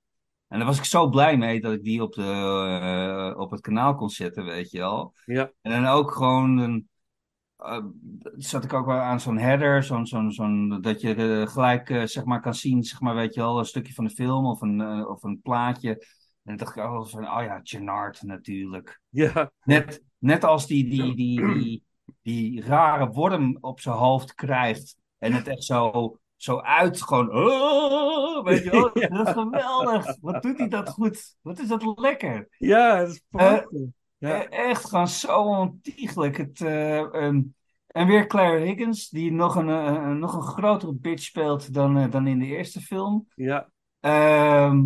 Speaker 8: En daar was ik zo blij mee dat ik die op, de, eh, op het kanaal kon zetten, weet je wel.
Speaker 6: Ja.
Speaker 8: En dan ook gewoon, een, eh, zat ik ook wel aan zo'n header, zo'n, zo'n, zo'n, dat je gelijk zeg maar kan zien, zeg maar, weet je wel, een stukje van de film of een, of een plaatje. En dan dacht ik ook wel van, oh ja, Gennard natuurlijk.
Speaker 6: Ja,
Speaker 8: Net, net als die, die, die, die, die rare worm op zijn hoofd krijgt. En het echt zo, zo uit, gewoon. "Oh," weet je wel?
Speaker 6: Ja.
Speaker 8: Dat is geweldig. Wat doet hij dat goed? Wat is dat lekker?
Speaker 6: ja, het is prachtig. Ja.
Speaker 8: E- Echt gewoon zo ontiegelijk. Het, eh, ehm, en weer Claire Higgins, die nog een, eh, nog een grotere bitch speelt dan, eh, dan in de eerste film.
Speaker 6: ja,
Speaker 8: Ehm,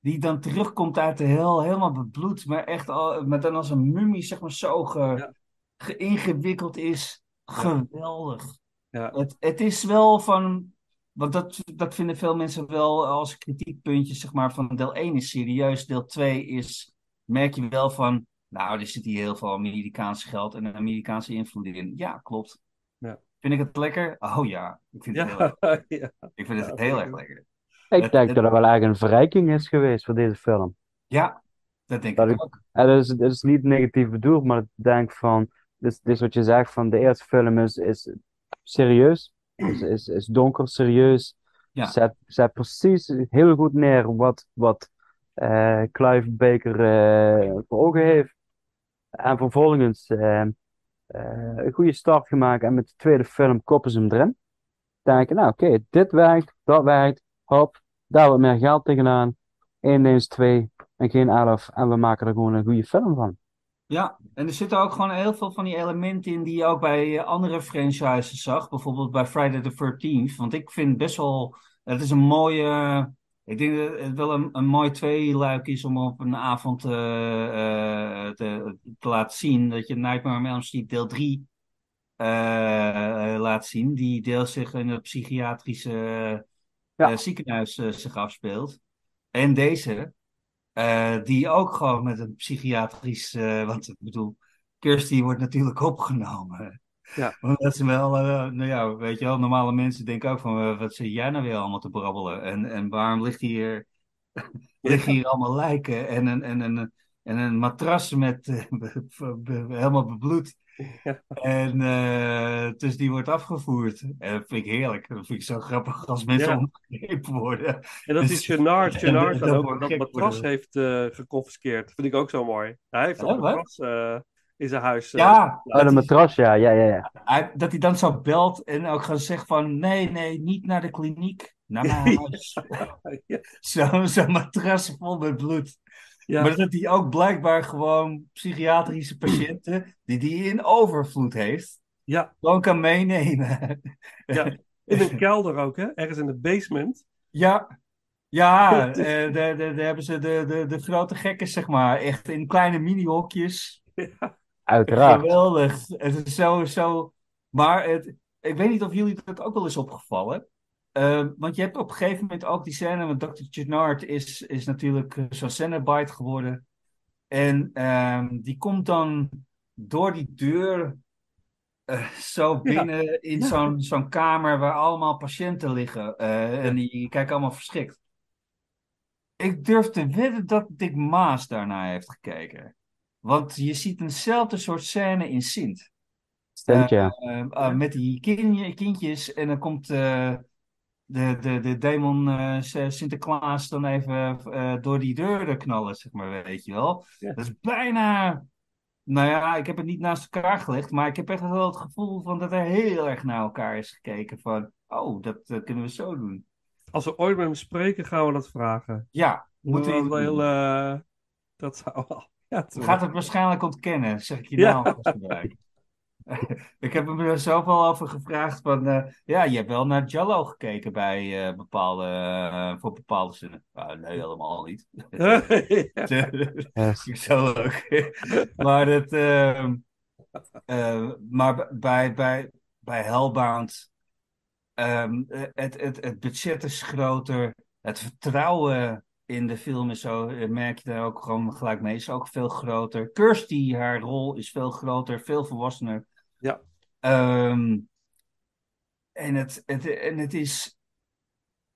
Speaker 8: die dan terugkomt uit de hel, helemaal bebloed, maar echt al, met dan als een mummie, zeg maar, zo ge,
Speaker 6: Ja.
Speaker 8: geïngewikkeld is. Geweldig.
Speaker 6: Ja.
Speaker 8: Het, het is wel van, want dat, dat vinden veel mensen wel als kritiekpuntje, zeg maar, van deel 1 is serieus, deel 2 is, merk je wel van, nou, er zit hier heel veel Amerikaans geld en Amerikaanse invloed in. Ja, klopt.
Speaker 6: Ja.
Speaker 8: Vind ik het lekker? Oh ja, ik vind het heel,
Speaker 6: ja, ja.
Speaker 8: ik vind het
Speaker 6: Ja,
Speaker 8: heel erg lekker.
Speaker 7: Ik
Speaker 8: Het-
Speaker 7: denk
Speaker 8: het-
Speaker 7: dat het wel eigenlijk een verrijking is geweest voor deze film.
Speaker 8: Ja, dat denk
Speaker 7: Dat
Speaker 8: ik ook.
Speaker 7: En dat is, dat is niet negatief bedoeld, maar ik denk van, dus, dus wat je zegt van de eerste film is, is serieus, is, is, is donker, serieus,
Speaker 8: Ja.
Speaker 7: zet, zet precies heel goed neer wat, wat eh, Clive Baker eh, voor ogen heeft. En vervolgens eh, een goede start gemaakt en met de tweede film koppen ze hem erin. Denken, nou oké, dit werkt, dat werkt, hop, daar wat meer geld tegenaan. 1 eens 2 en geen 11 en we maken er gewoon een goede film van.
Speaker 8: Ja, en er zitten ook gewoon heel veel van die elementen in die je ook bij eh, andere franchises zag. Bijvoorbeeld bij Friday the 13th. Want ik vind best wel, het is een mooie, ik denk dat het wel een, een mooi tweeluik is om op een avond eh, eh, te, te laten zien. Dat je Nightmare on Elm Street deel 3 eh, laat zien. Die deels zich in het psychiatrische
Speaker 7: Ja.
Speaker 8: ziekenhuis zich afspeelt. En deze. Eh, die ook gewoon met een psychiatrisch. eh, want ik bedoel, Kirsty wordt natuurlijk opgenomen.
Speaker 6: Ja.
Speaker 8: Omdat ze wel, eh, nou ja, weet je wel, normale mensen denken ook van, wat zit jij nou weer allemaal te brabbelen? En, en waarom ligt hier, liggen hier allemaal lijken en een, en een, en een matras met, eh, helemaal bebloed.
Speaker 6: Ja.
Speaker 8: En eh, dus die wordt afgevoerd. En dat vind ik heerlijk. Dat vind ik zo grappig als mensen
Speaker 6: Ja.
Speaker 8: omgegrepen worden.
Speaker 6: En dat die
Speaker 8: Dus- en
Speaker 6: dan
Speaker 8: dat
Speaker 6: ook dat matras
Speaker 8: worden.
Speaker 6: heeft eh geconfiskeerd. Vind ik ook zo mooi. Hij heeft
Speaker 8: Ja,
Speaker 6: dat
Speaker 8: wat?
Speaker 6: matras eh, in zijn huis.
Speaker 8: Ja,
Speaker 7: Oh, de matras, ja, ja, ja, ja.
Speaker 8: Hij- dat hij dan zo belt en ook gewoon zegt van... Nee, nee, niet naar de kliniek. Naar mijn huis. Zo'n zo matras vol met bloed.
Speaker 6: Ja,
Speaker 8: Maar dat hij ook blijkbaar gewoon psychiatrische patiënten... die die in overvloed heeft...
Speaker 6: ja,
Speaker 8: gewoon kan meenemen.
Speaker 6: ja. In een kelder ook, hè? Ergens in de basement.
Speaker 8: Ja, ja eh, daar daar- daar hebben ze de, de, de grote gekken, zeg maar. Echt in kleine mini-hokjes.
Speaker 7: Uiteraard.
Speaker 8: Geweldig. Het is zo, zo... Maar het, ik weet niet of jullie dat ook wel is opgevallen. Eh, want je hebt op een gegeven moment ook die scène... Want Dr. Gennard is, is natuurlijk eh, zo'n Cenobite geworden. En ehm, die komt dan door die deur eh, zo binnen in
Speaker 6: Ja.
Speaker 8: zo'n zo'n kamer waar allemaal patiënten liggen. eh, En die kijken allemaal verschrikt. Ik durf te wedden dat Dick Maas daarna heeft gekeken. Want je ziet eenzelfde soort scène in Sint.
Speaker 7: Stemt, ja.
Speaker 8: Eh, eh, met die kin- kindjes. En dan komt eh, de, de, de demon eh, S- Sinterklaas dan even eh, door die deuren knallen, zeg maar, weet je wel.
Speaker 6: Ja.
Speaker 8: Dat is bijna... Nou ja, ik heb het niet naast elkaar gelegd, maar ik heb echt wel het gevoel van dat er heel erg naar elkaar is gekeken. Van, oh, dat eh, kunnen we zo doen.
Speaker 6: Als we ooit met hem spreken, gaan we dat vragen.
Speaker 8: Ja,
Speaker 6: Moeten we
Speaker 8: we
Speaker 6: wel heel... eh, dat zou wel... Ja,
Speaker 8: Gaat het waarschijnlijk ontkennen, zeg ik je nou. Ik heb hem er zelf al over gevraagd van, eh, ja, je hebt wel naar Jallo gekeken bij eh, bepaalde, eh, voor bepaalde zinnen. Nee, helemaal niet. Ik Zo leuk. maar het, ehm, eh, maar bij, bij, bij Hellbound, ehm, eh, het, het, het budget is groter, het vertrouwen in de film is zo, merk je daar ook gewoon gelijk mee, is ook veel groter. Kirsty, haar rol is veel groter, veel volwassener.
Speaker 6: Ja.
Speaker 8: Ehm, en, het, het, en het is,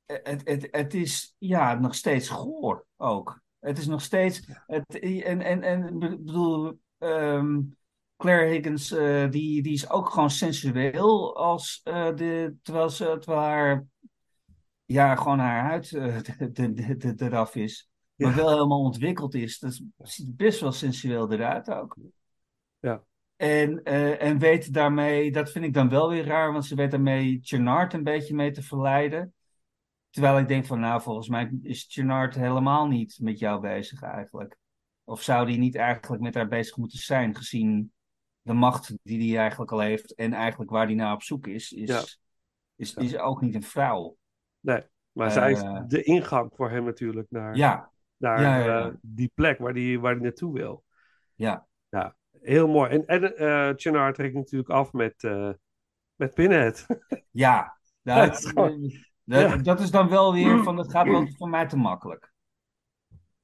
Speaker 8: het, het, het is ja, nog steeds goor ook. Het is nog steeds. Het, en, en, en ik bedoel, ehm, Claire Higgins, eh, die, die is ook gewoon sensueel als eh, de, terwijl, ze, terwijl haar, ja, gewoon haar huid eh, de, de, de, de, eraf is. Maar
Speaker 6: Ja.
Speaker 8: wel helemaal ontwikkeld is. Dat ziet best wel sensueel eruit ook.
Speaker 6: Ja.
Speaker 8: En, eh, en weet daarmee, dat vind ik dan wel weer raar, want ze weet daarmee Chernard een beetje mee te verleiden. Terwijl ik denk van, nou, volgens mij is Chernard helemaal niet met jou bezig eigenlijk. Of zou die niet eigenlijk met haar bezig moeten zijn, gezien de macht die hij eigenlijk al heeft en eigenlijk waar hij naar op zoek is, is,
Speaker 6: Ja.
Speaker 8: is, is ook niet een vrouw.
Speaker 6: Nee, maar zij is
Speaker 8: Eh,
Speaker 6: de ingang voor hem natuurlijk naar,
Speaker 8: Ja,
Speaker 6: naar eh, die plek waar hij waar die naartoe wil.
Speaker 8: ja,
Speaker 6: Ja, heel mooi. En, en eh Chennard trekt natuurlijk af met, eh met Pinhead.
Speaker 8: ja. Nou,
Speaker 6: Ja, het is gewoon-
Speaker 8: dat,
Speaker 6: ja.
Speaker 8: dat is dan wel weer van, dat gaat wel voor mij te makkelijk.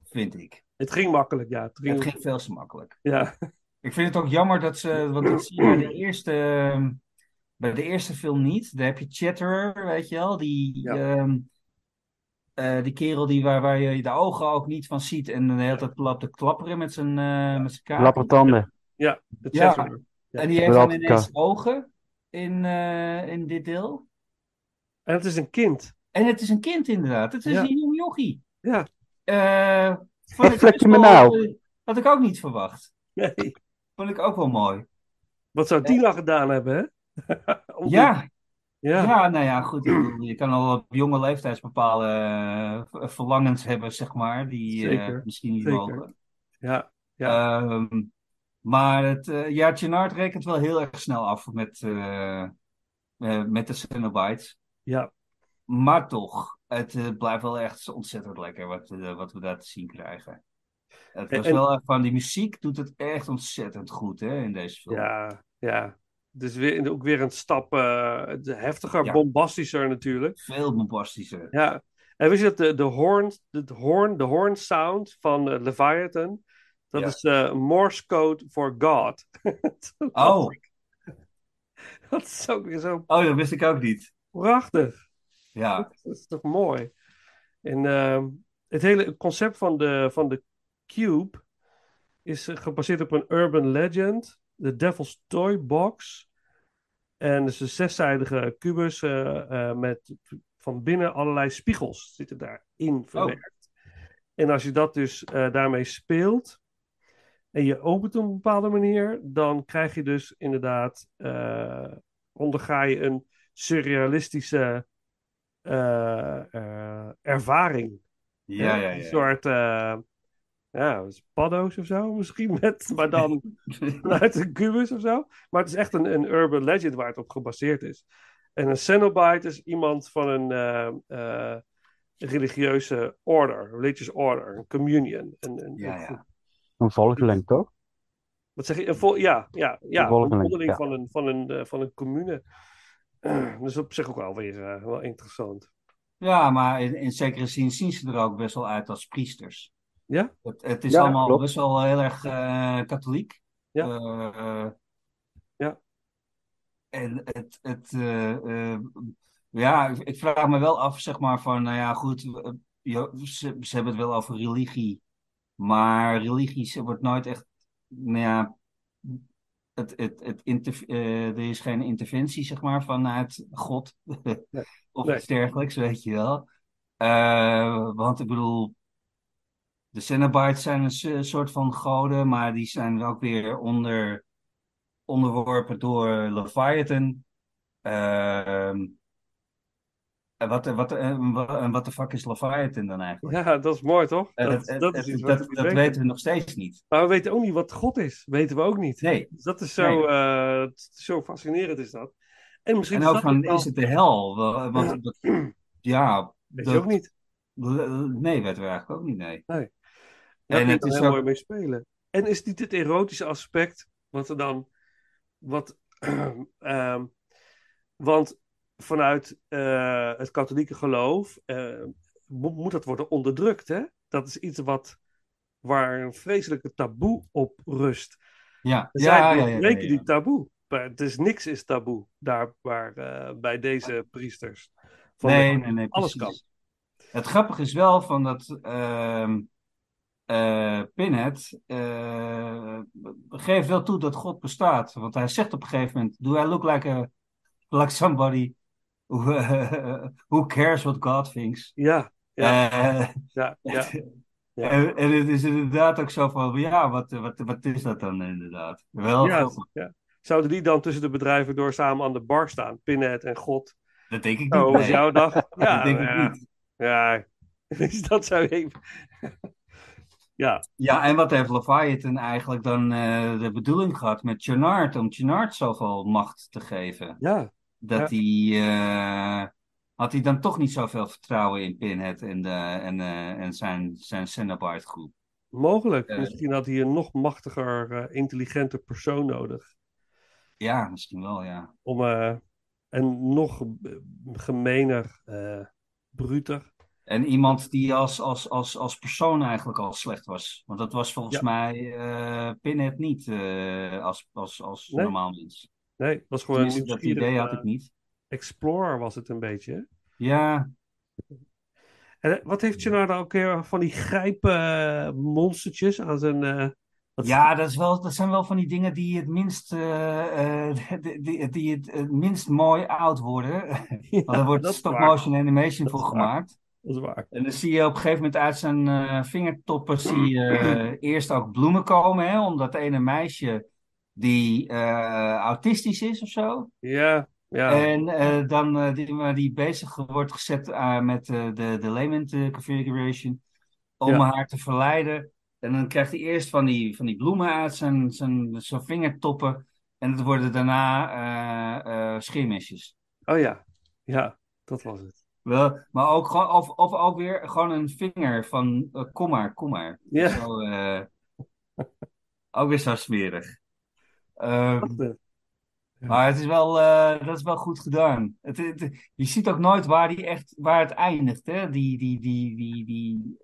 Speaker 8: Vind ik.
Speaker 6: Het ging makkelijk, ja. Het ging,
Speaker 8: Het ging veel te makkelijk.
Speaker 6: Ja,
Speaker 8: Ik vind het ook jammer dat ze, want dat zie je bij de eerste, ehm, bij de eerste film niet. Daar heb je Chatterer, weet je wel, die,
Speaker 6: Ja.
Speaker 8: ehm, eh, die kerel die, waar, waar je de ogen ook niet van ziet en de hele tijd loopt te klapperen met zijn, eh met zijn kaak.
Speaker 7: Klappertanden.
Speaker 6: Ja de
Speaker 8: Ja. En die heeft dan ineens ogen in, eh, in dit deel.
Speaker 6: En het is een kind.
Speaker 8: En het is een kind inderdaad. Het is
Speaker 6: Ja.
Speaker 8: een jong jochie.
Speaker 6: Ja,
Speaker 8: Eh, vond
Speaker 7: Wat je me
Speaker 8: wel,
Speaker 7: nou?
Speaker 8: eh, Had ik ook niet verwacht.
Speaker 6: nee.
Speaker 8: Vond ik ook wel mooi.
Speaker 6: Wat zou die nou gedaan hebben, hè?
Speaker 8: Ja,
Speaker 6: ja.
Speaker 8: Ja, nou ja, goed. Je kan al op jonge leeftijd bepaalde verlangens hebben, zeg maar, die eh, misschien niet
Speaker 6: zeker.
Speaker 8: mogen.
Speaker 6: ja. Ja.
Speaker 8: Ehm, maar het, Chenard rekent wel heel erg snel af met, eh, eh, met de Cenobites.
Speaker 6: ja.
Speaker 8: Maar toch, het blijft wel echt ontzettend lekker wat, wat we daar te zien krijgen. Het was
Speaker 6: en-
Speaker 8: wel echt van die muziek doet het echt ontzettend goed hè, in deze film.
Speaker 6: Ja, ja. Dus weer, ook weer een stap heftiger,
Speaker 8: Ja.
Speaker 6: bombastischer natuurlijk.
Speaker 8: Veel bombastischer.
Speaker 6: Ja. En wist je dat de, de, horn, de, horn, de horn sound van Leviathan, dat
Speaker 8: Ja.
Speaker 6: is eh, Morse code for God.
Speaker 8: Oh,
Speaker 6: Dat is ook weer zo
Speaker 8: oh, dat wist ik ook niet.
Speaker 6: prachtig.
Speaker 8: Ja,
Speaker 6: Dat is toch mooi. En ehm, het hele concept van de, van de Cube is eh, gebaseerd op een urban legend, de Devil's Toy Box. En is een zeszijdige kubus eh, met van binnen allerlei spiegels zitten daarin verwerkt. En als je dat dus daarmee speelt en je opent op een bepaalde manier, dan krijg je dus inderdaad, eh, onderga je een surrealistische eh, eh, ervaring.
Speaker 8: ja, ja,
Speaker 6: Een
Speaker 8: ja.
Speaker 6: soort, eh, ja, paddo's of zo misschien, met, maar dan vanuit een kubus of zo. Maar het is echt een, een urban legend waar het op gebaseerd is. En een Cenobite is iemand van een religieuze order, religious order, een communion. Een, een,
Speaker 8: Ja,
Speaker 6: een
Speaker 8: ja.
Speaker 7: Een volgeling, toch?
Speaker 6: Wat zeg je? Een vol, ja, ja, ja, een
Speaker 7: volgeling,
Speaker 6: onderling
Speaker 7: ja.
Speaker 6: van een, van een, eh, van een commune. dus op zich ook wel weer eh, wel interessant.
Speaker 8: Ja, maar in, in zekere zin zien ze er ook best wel uit als priesters.
Speaker 6: Ja?
Speaker 8: Het, het is
Speaker 7: Ja,
Speaker 8: allemaal
Speaker 7: klopt.
Speaker 8: best wel heel erg eh, katholiek.
Speaker 6: Ja. Ja.
Speaker 8: En het, het ja, ik- vraag me wel af, zeg maar, van, nou ja, goed, ze, ze hebben het wel over religie, maar religie ze wordt nooit echt, nou ja, het, het, het interv- eh, er is geen interventie, zeg maar, vanuit God of
Speaker 6: Nee.
Speaker 8: iets dergelijks, weet je wel. Eh, want ik bedoel, de Cenobites zijn een soort van goden, maar die zijn ook weer onder, onderworpen door Leviathan. Ehm, en wat, wat, en wa- en wat de fuck is Leviathan dan eigenlijk?
Speaker 6: Ja, dat is mooi, toch? Dat,
Speaker 8: dat
Speaker 6: dat is weten.
Speaker 8: we nog steeds niet.
Speaker 6: Maar we weten ook niet wat God is. Weten we ook niet.
Speaker 8: Nee.
Speaker 6: Dus dat is zo,
Speaker 8: Nee.
Speaker 6: eh, is zo fascinerend is dat. En misschien
Speaker 8: En ook
Speaker 6: dat
Speaker 8: van, is het de hel? Want, dat- ja,
Speaker 6: Weet je ook niet.
Speaker 8: Nee, weten we eigenlijk ook niet, nee.
Speaker 6: Nee.
Speaker 8: En
Speaker 6: En
Speaker 8: het is
Speaker 6: heel
Speaker 8: ook-
Speaker 6: mooi mee spelen. En is niet het erotische aspect wat er dan. Wat, ehm, want vanuit eh, het katholieke geloof eh, moet, moet dat worden onderdrukt. Hè? Dat is iets wat, waar een vreselijke taboe op rust.
Speaker 8: Ja,
Speaker 6: Er
Speaker 8: ja,
Speaker 6: zijn
Speaker 8: ja,
Speaker 6: ja,
Speaker 8: ja,
Speaker 6: die taboe. Maar Dus niks is taboe daar waar, eh, bij deze priesters. Van
Speaker 8: nee, nee, nee,
Speaker 6: alles
Speaker 8: precies. Het grappige is wel van dat ehm eh, Pinhead geeft wel toe dat God bestaat. Want hij zegt op een gegeven moment: Do I look like, a, like somebody who, cares what God thinks?
Speaker 6: Ja, ja,
Speaker 8: Eh,
Speaker 6: ja, ja. Ja.
Speaker 8: En, en het is inderdaad ook zo van: Ja, wat, wat, wat is dat dan inderdaad? Wel
Speaker 6: Ja, ja. Zouden die dan tussen de bedrijven door samen aan de bar staan? Pinhead en God.
Speaker 8: Dat denk ik
Speaker 6: Oh,
Speaker 8: niet. nee.
Speaker 6: jouw dag? Ja,
Speaker 8: dat denk ik
Speaker 6: ja.
Speaker 8: niet.
Speaker 6: Ja, dus dat zou even... ja,
Speaker 8: Ja, en wat heeft Leviathan eigenlijk dan eh, de bedoeling gehad met Chernard, om Chernard zoveel macht te geven?
Speaker 6: ja,
Speaker 8: Dat hij, eh, had hij dan toch niet zoveel vertrouwen in Pinhead en, de, en, eh, en zijn, zijn Cenobite groep?
Speaker 6: mogelijk.
Speaker 8: Eh.
Speaker 6: Misschien had hij een nog machtiger, eh, intelligenter persoon nodig.
Speaker 8: Ja, misschien wel, ja.
Speaker 6: Om, eh, en nog eh, gemener, eh bruter.
Speaker 8: En iemand die als, als, als, als persoon eigenlijk al slecht was. Want dat was volgens
Speaker 6: Ja.
Speaker 8: mij eh Pinhead niet eh, als, als, als
Speaker 6: Nee.
Speaker 8: normaal mens.
Speaker 6: Nee, dat was gewoon een
Speaker 8: dat idee had
Speaker 6: eh,
Speaker 8: ik niet.
Speaker 6: Explorer was het een beetje.
Speaker 8: Ja,
Speaker 6: En eh, wat heeft Chenard ook weer van die grijpen eh, monstertjes aan zijn... eh,
Speaker 8: Ja, dat, is wel, dat zijn wel van die dingen die het minst, eh, eh, die, die, die het, het minst mooi oud worden.
Speaker 6: Ja,
Speaker 8: Want er wordt
Speaker 6: dat is
Speaker 8: stop
Speaker 6: waar.
Speaker 8: motion animation
Speaker 6: Dat
Speaker 8: voor gemaakt.
Speaker 6: Dat is waar.
Speaker 8: En dan zie je op een gegeven moment uit zijn eh, vingertoppen zie je eh, eerst ook bloemen komen, hè, omdat ene meisje die eh, autistisch is of zo.
Speaker 6: Ja, ja.
Speaker 8: En eh, dan eh, die, maar die bezig wordt gezet met de, de Lament configuration om
Speaker 6: Ja.
Speaker 8: haar te verleiden. En dan krijgt hij eerst van die, van die bloemen uit zijn, zijn, zijn vingertoppen. En het worden daarna eh scheermesjes.
Speaker 6: Oh ja, ja, dat was het.
Speaker 8: Wel, maar ook gewoon, of, of ook weer gewoon een vinger van kom maar, kom maar.
Speaker 6: Ja.
Speaker 8: Zo, ook weer zo smerig. Ehm,
Speaker 6: eh,
Speaker 8: maar het is wel, eh, dat is wel goed gedaan. Het, het- je ziet ook nooit waar, die echt, waar het eindigt, hè? Die, die, die, die, die,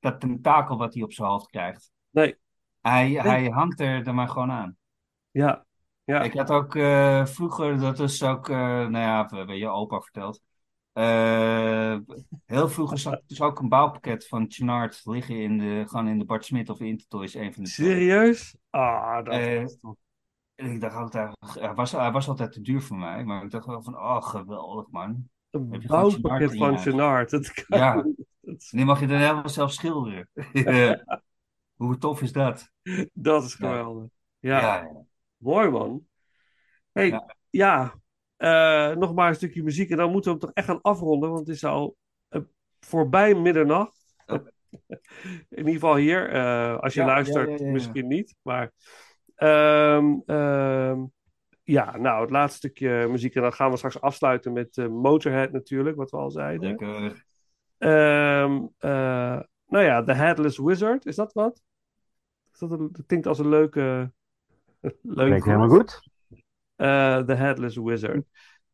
Speaker 8: dat tentakel wat hij op zijn hoofd krijgt.
Speaker 6: Nee,
Speaker 8: Hij, hij hangt er, er maar gewoon aan.
Speaker 6: ja, ja.
Speaker 8: Ik had ook eh, vroeger, dat is ook, eh, nou ja, hebben je opa verteld. Heel vroeger zat dus ook een bouwpakket van Chenard liggen in de, gewoon in de Bart Smit of Intertoys, een van de.
Speaker 6: Serieus? Ah, dat was toch...
Speaker 8: En ik dacht altijd, hij was, hij was altijd te duur voor mij, maar ik dacht wel van, oh geweldig man.
Speaker 6: Een bouwpakket van. Dat kan
Speaker 8: Ja. die mag je dan helemaal zelf schilderen. Hoe tof is dat?
Speaker 6: dat is geweldig. Ja,
Speaker 8: ja.
Speaker 6: mooi man. hey,
Speaker 8: Ja.
Speaker 6: ja, eh, nog maar een stukje muziek en dan moeten we hem toch echt gaan afronden, want het is al eh, voorbij middernacht. In ieder geval hier, eh, als je luistert, misschien niet, maar ehm, ehm, ja, nou, het laatste stukje muziek en dan gaan we straks afsluiten met eh, Motorhead natuurlijk, wat we al zeiden.
Speaker 8: Lekker.
Speaker 6: Ehm, eh, nou ja, The Headless Wizard, is dat wat? Is dat, een- dat klinkt als een leuke. leuke
Speaker 7: Klinkt helemaal goed.
Speaker 6: Eh, The Headless Wizard.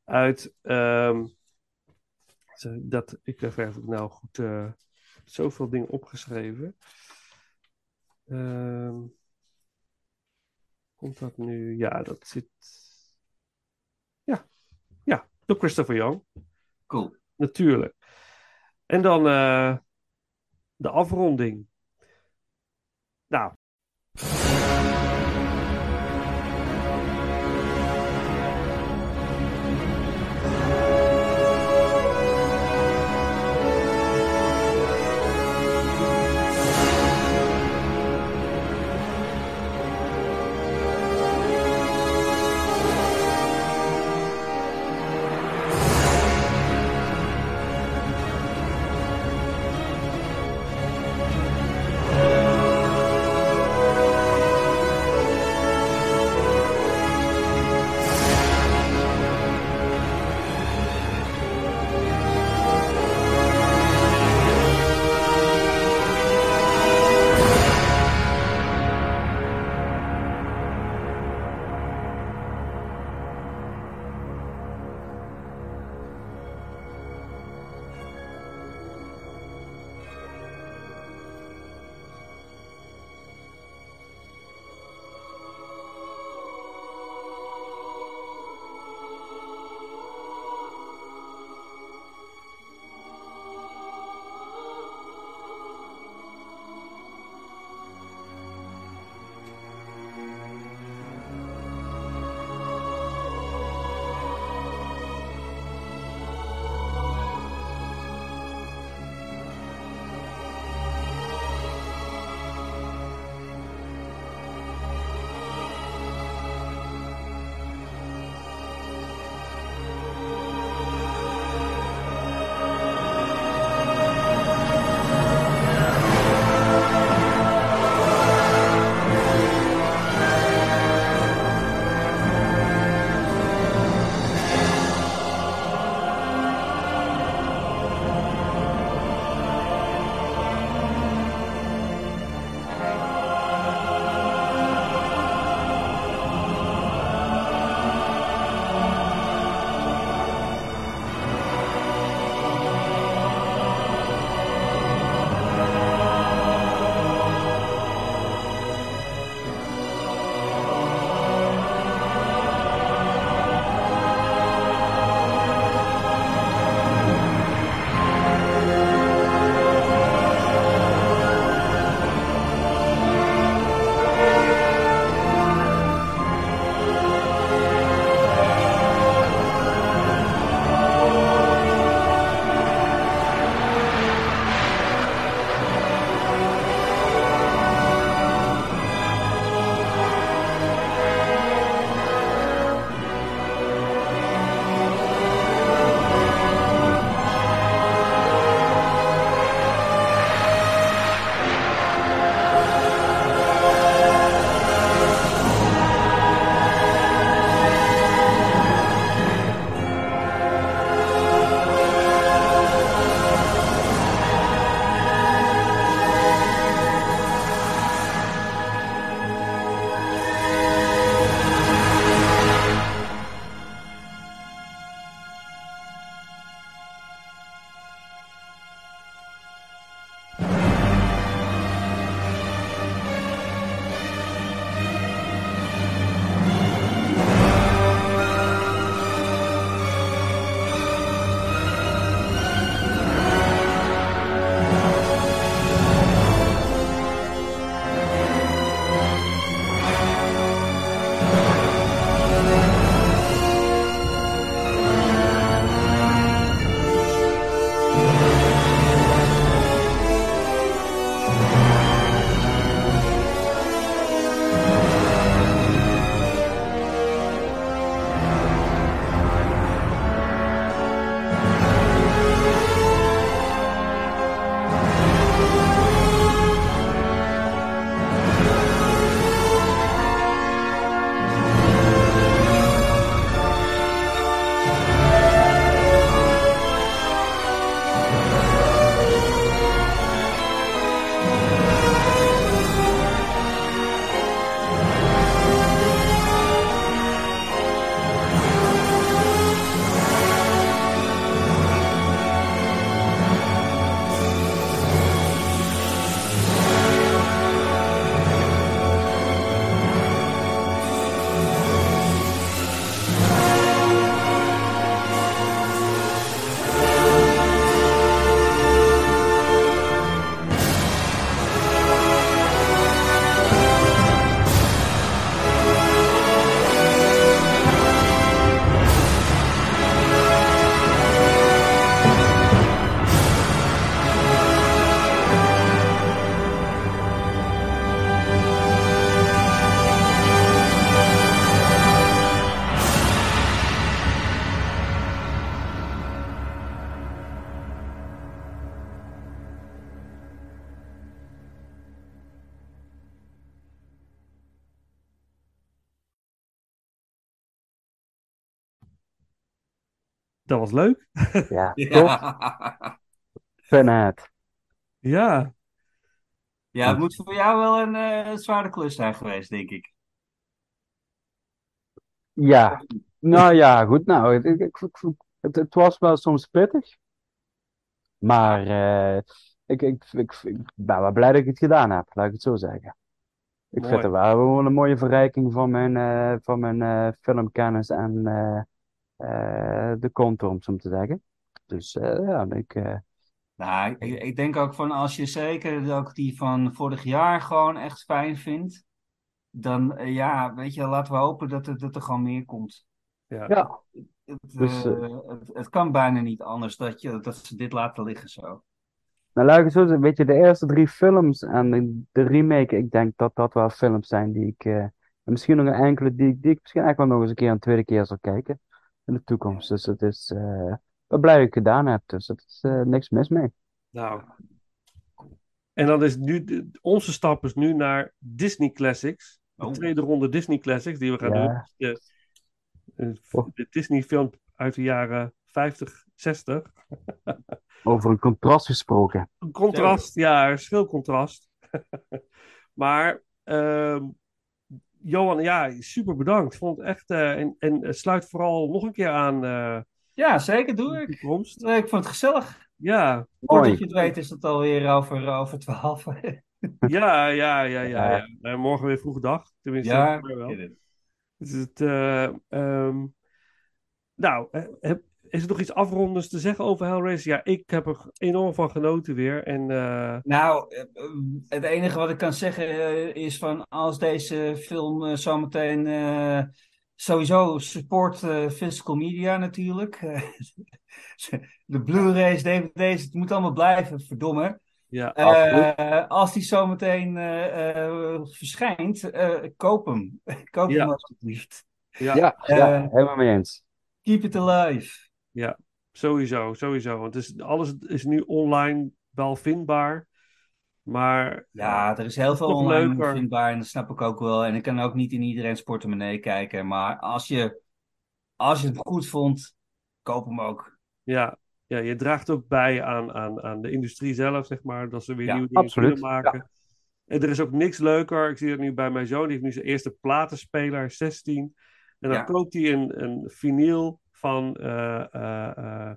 Speaker 6: Uit. ehm, zo, dat, ik heb ik nou goed. eh, zoveel dingen opgeschreven. Ehm, komt dat nu? Ja, dat zit. Ja, ja, door Christopher Young.
Speaker 8: Cool.
Speaker 6: Natuurlijk. En dan eh, de afronding. Nou. Dat was leuk.
Speaker 7: Ja, top.
Speaker 8: Ja.
Speaker 6: Ja,
Speaker 8: ja, het moet voor jou wel een eh, zware klus zijn geweest, denk ik.
Speaker 7: Ja, nou ja, goed. Nou, ik, ik, ik- ik- het, het was wel soms pittig. Maar eh, ik, ik, ik, ik ben wel blij dat ik het gedaan heb, laat ik het zo zeggen. Ik
Speaker 6: Mooi.
Speaker 7: vind het wel gewoon een mooie verrijking van mijn, eh, van mijn eh, filmkennis en de contour, om zo te zeggen. Dus eh, ja, ik, eh,
Speaker 8: Nou, ik, ik denk ook van als je zeker ook die van vorig jaar gewoon echt fijn vindt, dan eh, ja, weet je, laten we hopen dat er, dat er gewoon meer komt.
Speaker 6: ja.
Speaker 7: ja,
Speaker 8: Het,
Speaker 7: Dus,
Speaker 8: eh, het, het kan bijna niet anders dat, je, dat ze dit laten liggen zo.
Speaker 7: nou laat ik het zo weet je, de eerste drie films en de remake, ik denk dat dat wel films zijn die ik, eh, en misschien nog een enkele die, ik- die ik misschien eigenlijk wel nog eens een keer een tweede keer zal kijken in de toekomst. Dus het is, eh, ik ben blij dat ik gedaan heb, dus er is eh, niks mis mee.
Speaker 6: Nou. En dan is nu, de- onze stap is nu naar Disney Classics. De
Speaker 8: Oh.
Speaker 6: tweede ronde Disney Classics die we gaan
Speaker 7: Ja.
Speaker 6: doen. De, de,
Speaker 7: Oh.
Speaker 6: de Disney film uit de jaren 50, 60.
Speaker 7: Over een contrast gesproken.
Speaker 6: Een contrast, ja, een schil contrast. maar ehm, Johan, ja, super bedankt. Ik vond het echt, eh, en, en eh, sluit vooral nog een keer aan eh
Speaker 8: Ja, zeker doe ik. Ik vond het gezellig.
Speaker 6: Ja,
Speaker 8: Voordat je het weet is het alweer over, over 12.
Speaker 6: ja, ja, ja, ja.
Speaker 7: Ja.
Speaker 6: ja. Morgen weer vroege dag. Tenminste,
Speaker 8: ja,
Speaker 6: wel. Dus het, eh, ehm, nou, eh, heb- is er nog iets afrondends te zeggen over Hellraiser? Ja, ik heb er enorm van genoten weer. En eh,
Speaker 8: Nou, eh, het enige wat ik kan zeggen eh, is van als deze film zometeen eh, sowieso support eh, physical media natuurlijk. De Blu-rays, DVD's, het moet allemaal blijven, verdomme.
Speaker 6: ja,
Speaker 8: Eh, als die zometeen eh, eh, verschijnt, eh, koop hem. koop
Speaker 6: Ja.
Speaker 8: hem alsjeblieft.
Speaker 6: ja,
Speaker 7: Ja, ja, helemaal mee eens.
Speaker 8: Keep it alive.
Speaker 6: Sowieso, sowieso. Want het is, alles is nu online wel vindbaar. Maar
Speaker 8: Ja, er is heel veel online
Speaker 6: leuker.
Speaker 8: vindbaar en dat snap ik ook wel. En ik kan ook niet in iedereen's portemonnee kijken. Maar als je, als je het goed vond, koop hem ook.
Speaker 6: ja, ja, je draagt ook bij aan, aan, aan de industrie zelf, zeg maar. Dat ze weer
Speaker 8: Ja,
Speaker 6: nieuwe dingen
Speaker 7: absoluut.
Speaker 6: kunnen maken. En er is ook niks leuker. Ik zie het nu bij mijn zoon. Die heeft nu zijn eerste platenspeler, hij is 16. En dan
Speaker 8: Ja.
Speaker 6: koopt hij een, een vinyl van, eh, eh,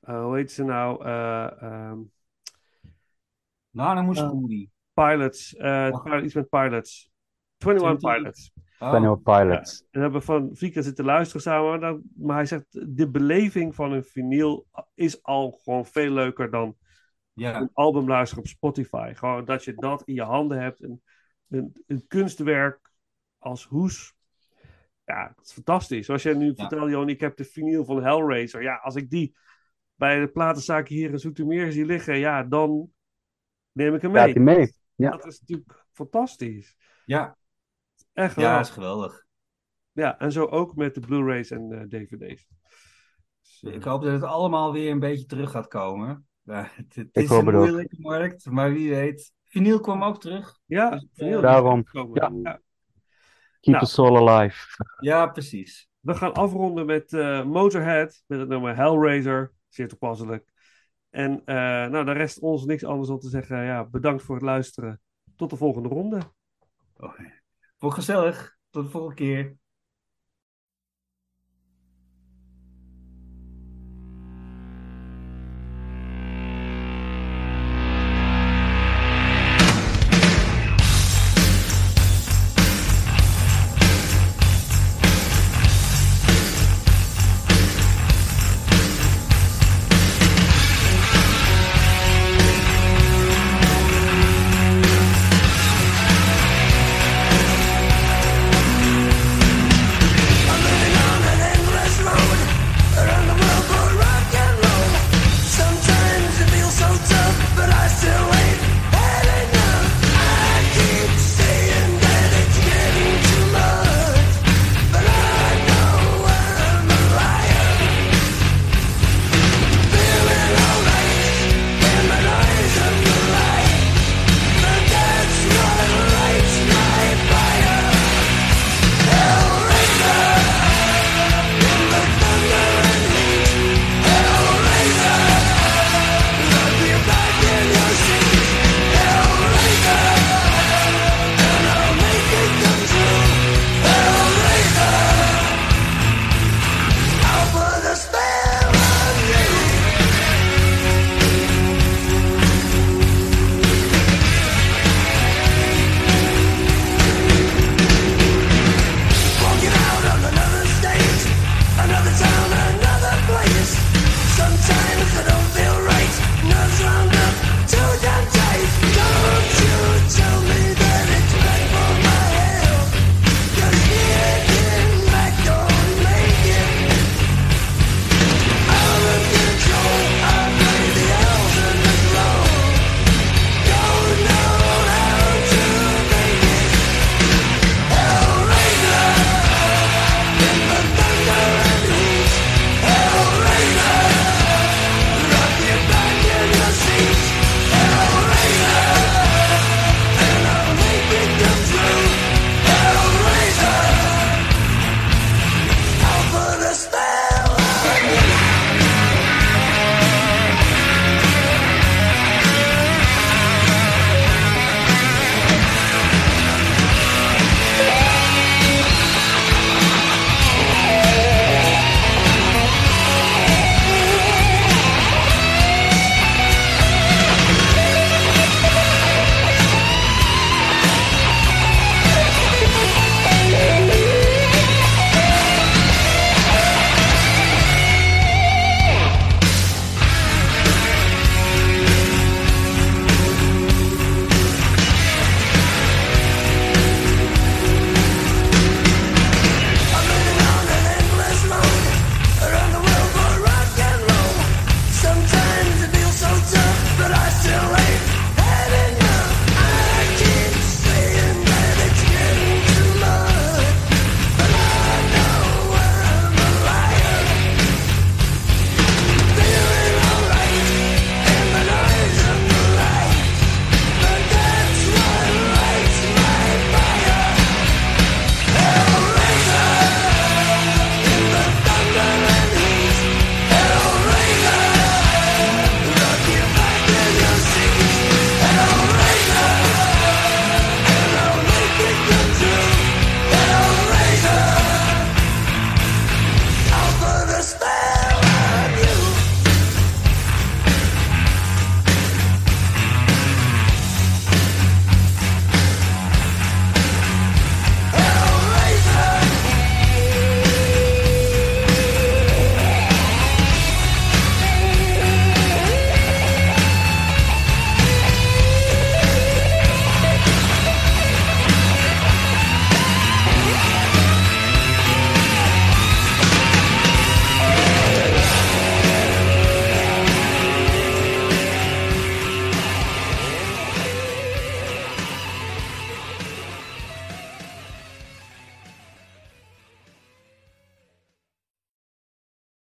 Speaker 6: eh, hoe heet ze nou? Eh, ehm,
Speaker 8: Nou, dan moest
Speaker 6: Ja.
Speaker 8: Woody.
Speaker 6: Pilots.
Speaker 8: Oh.
Speaker 6: pilot- iets met Pilots. 21
Speaker 8: 20.
Speaker 6: Pilots.
Speaker 8: Oh.
Speaker 7: Pilots.
Speaker 6: En we hebben van Vika zitten luisteren samen. Maar, dan- maar hij zegt, de beleving van een vinyl is al gewoon veel leuker dan
Speaker 8: Ja,
Speaker 6: een album luisteren op Spotify. Gewoon dat je dat in je handen hebt. Een, een, een kunstwerk als hoes. Ja, dat is fantastisch. Zoals jij nu
Speaker 8: Ja.
Speaker 6: vertelde, Johan, ik heb de vinyl van Hellraiser. Ja, als ik die bij de platenzaak hier in Zoetermeer zie liggen, ja, dan neem ik hem mee.
Speaker 7: hij mee? Ja.
Speaker 6: Dat is natuurlijk fantastisch.
Speaker 8: ja.
Speaker 6: Echt
Speaker 8: ja,
Speaker 6: geweldig.
Speaker 8: is geweldig.
Speaker 6: Ja, en zo ook met de Blu-rays en eh, DVD's. Dus, eh,
Speaker 8: Ik hoop dat het allemaal weer een beetje terug gaat komen. Ja, het, het
Speaker 7: Ik
Speaker 8: is
Speaker 7: hoop
Speaker 8: een moeilijke markt, maar wie weet. Vinyl kwam ook terug.
Speaker 6: ja,
Speaker 8: Dus,
Speaker 6: is
Speaker 7: Daarom, ja.
Speaker 6: Ja.
Speaker 7: Keep
Speaker 6: Nou.
Speaker 7: the soul alive.
Speaker 8: Ja, precies.
Speaker 6: We gaan afronden met eh, Motorhead, met het nummer Hellraiser. Zeer toepasselijk. En eh, nou, de rest ons niks anders dan te zeggen. Ja, bedankt voor het luisteren. Tot de volgende ronde.
Speaker 8: Oh, Voor gezellig. Tot de volgende keer.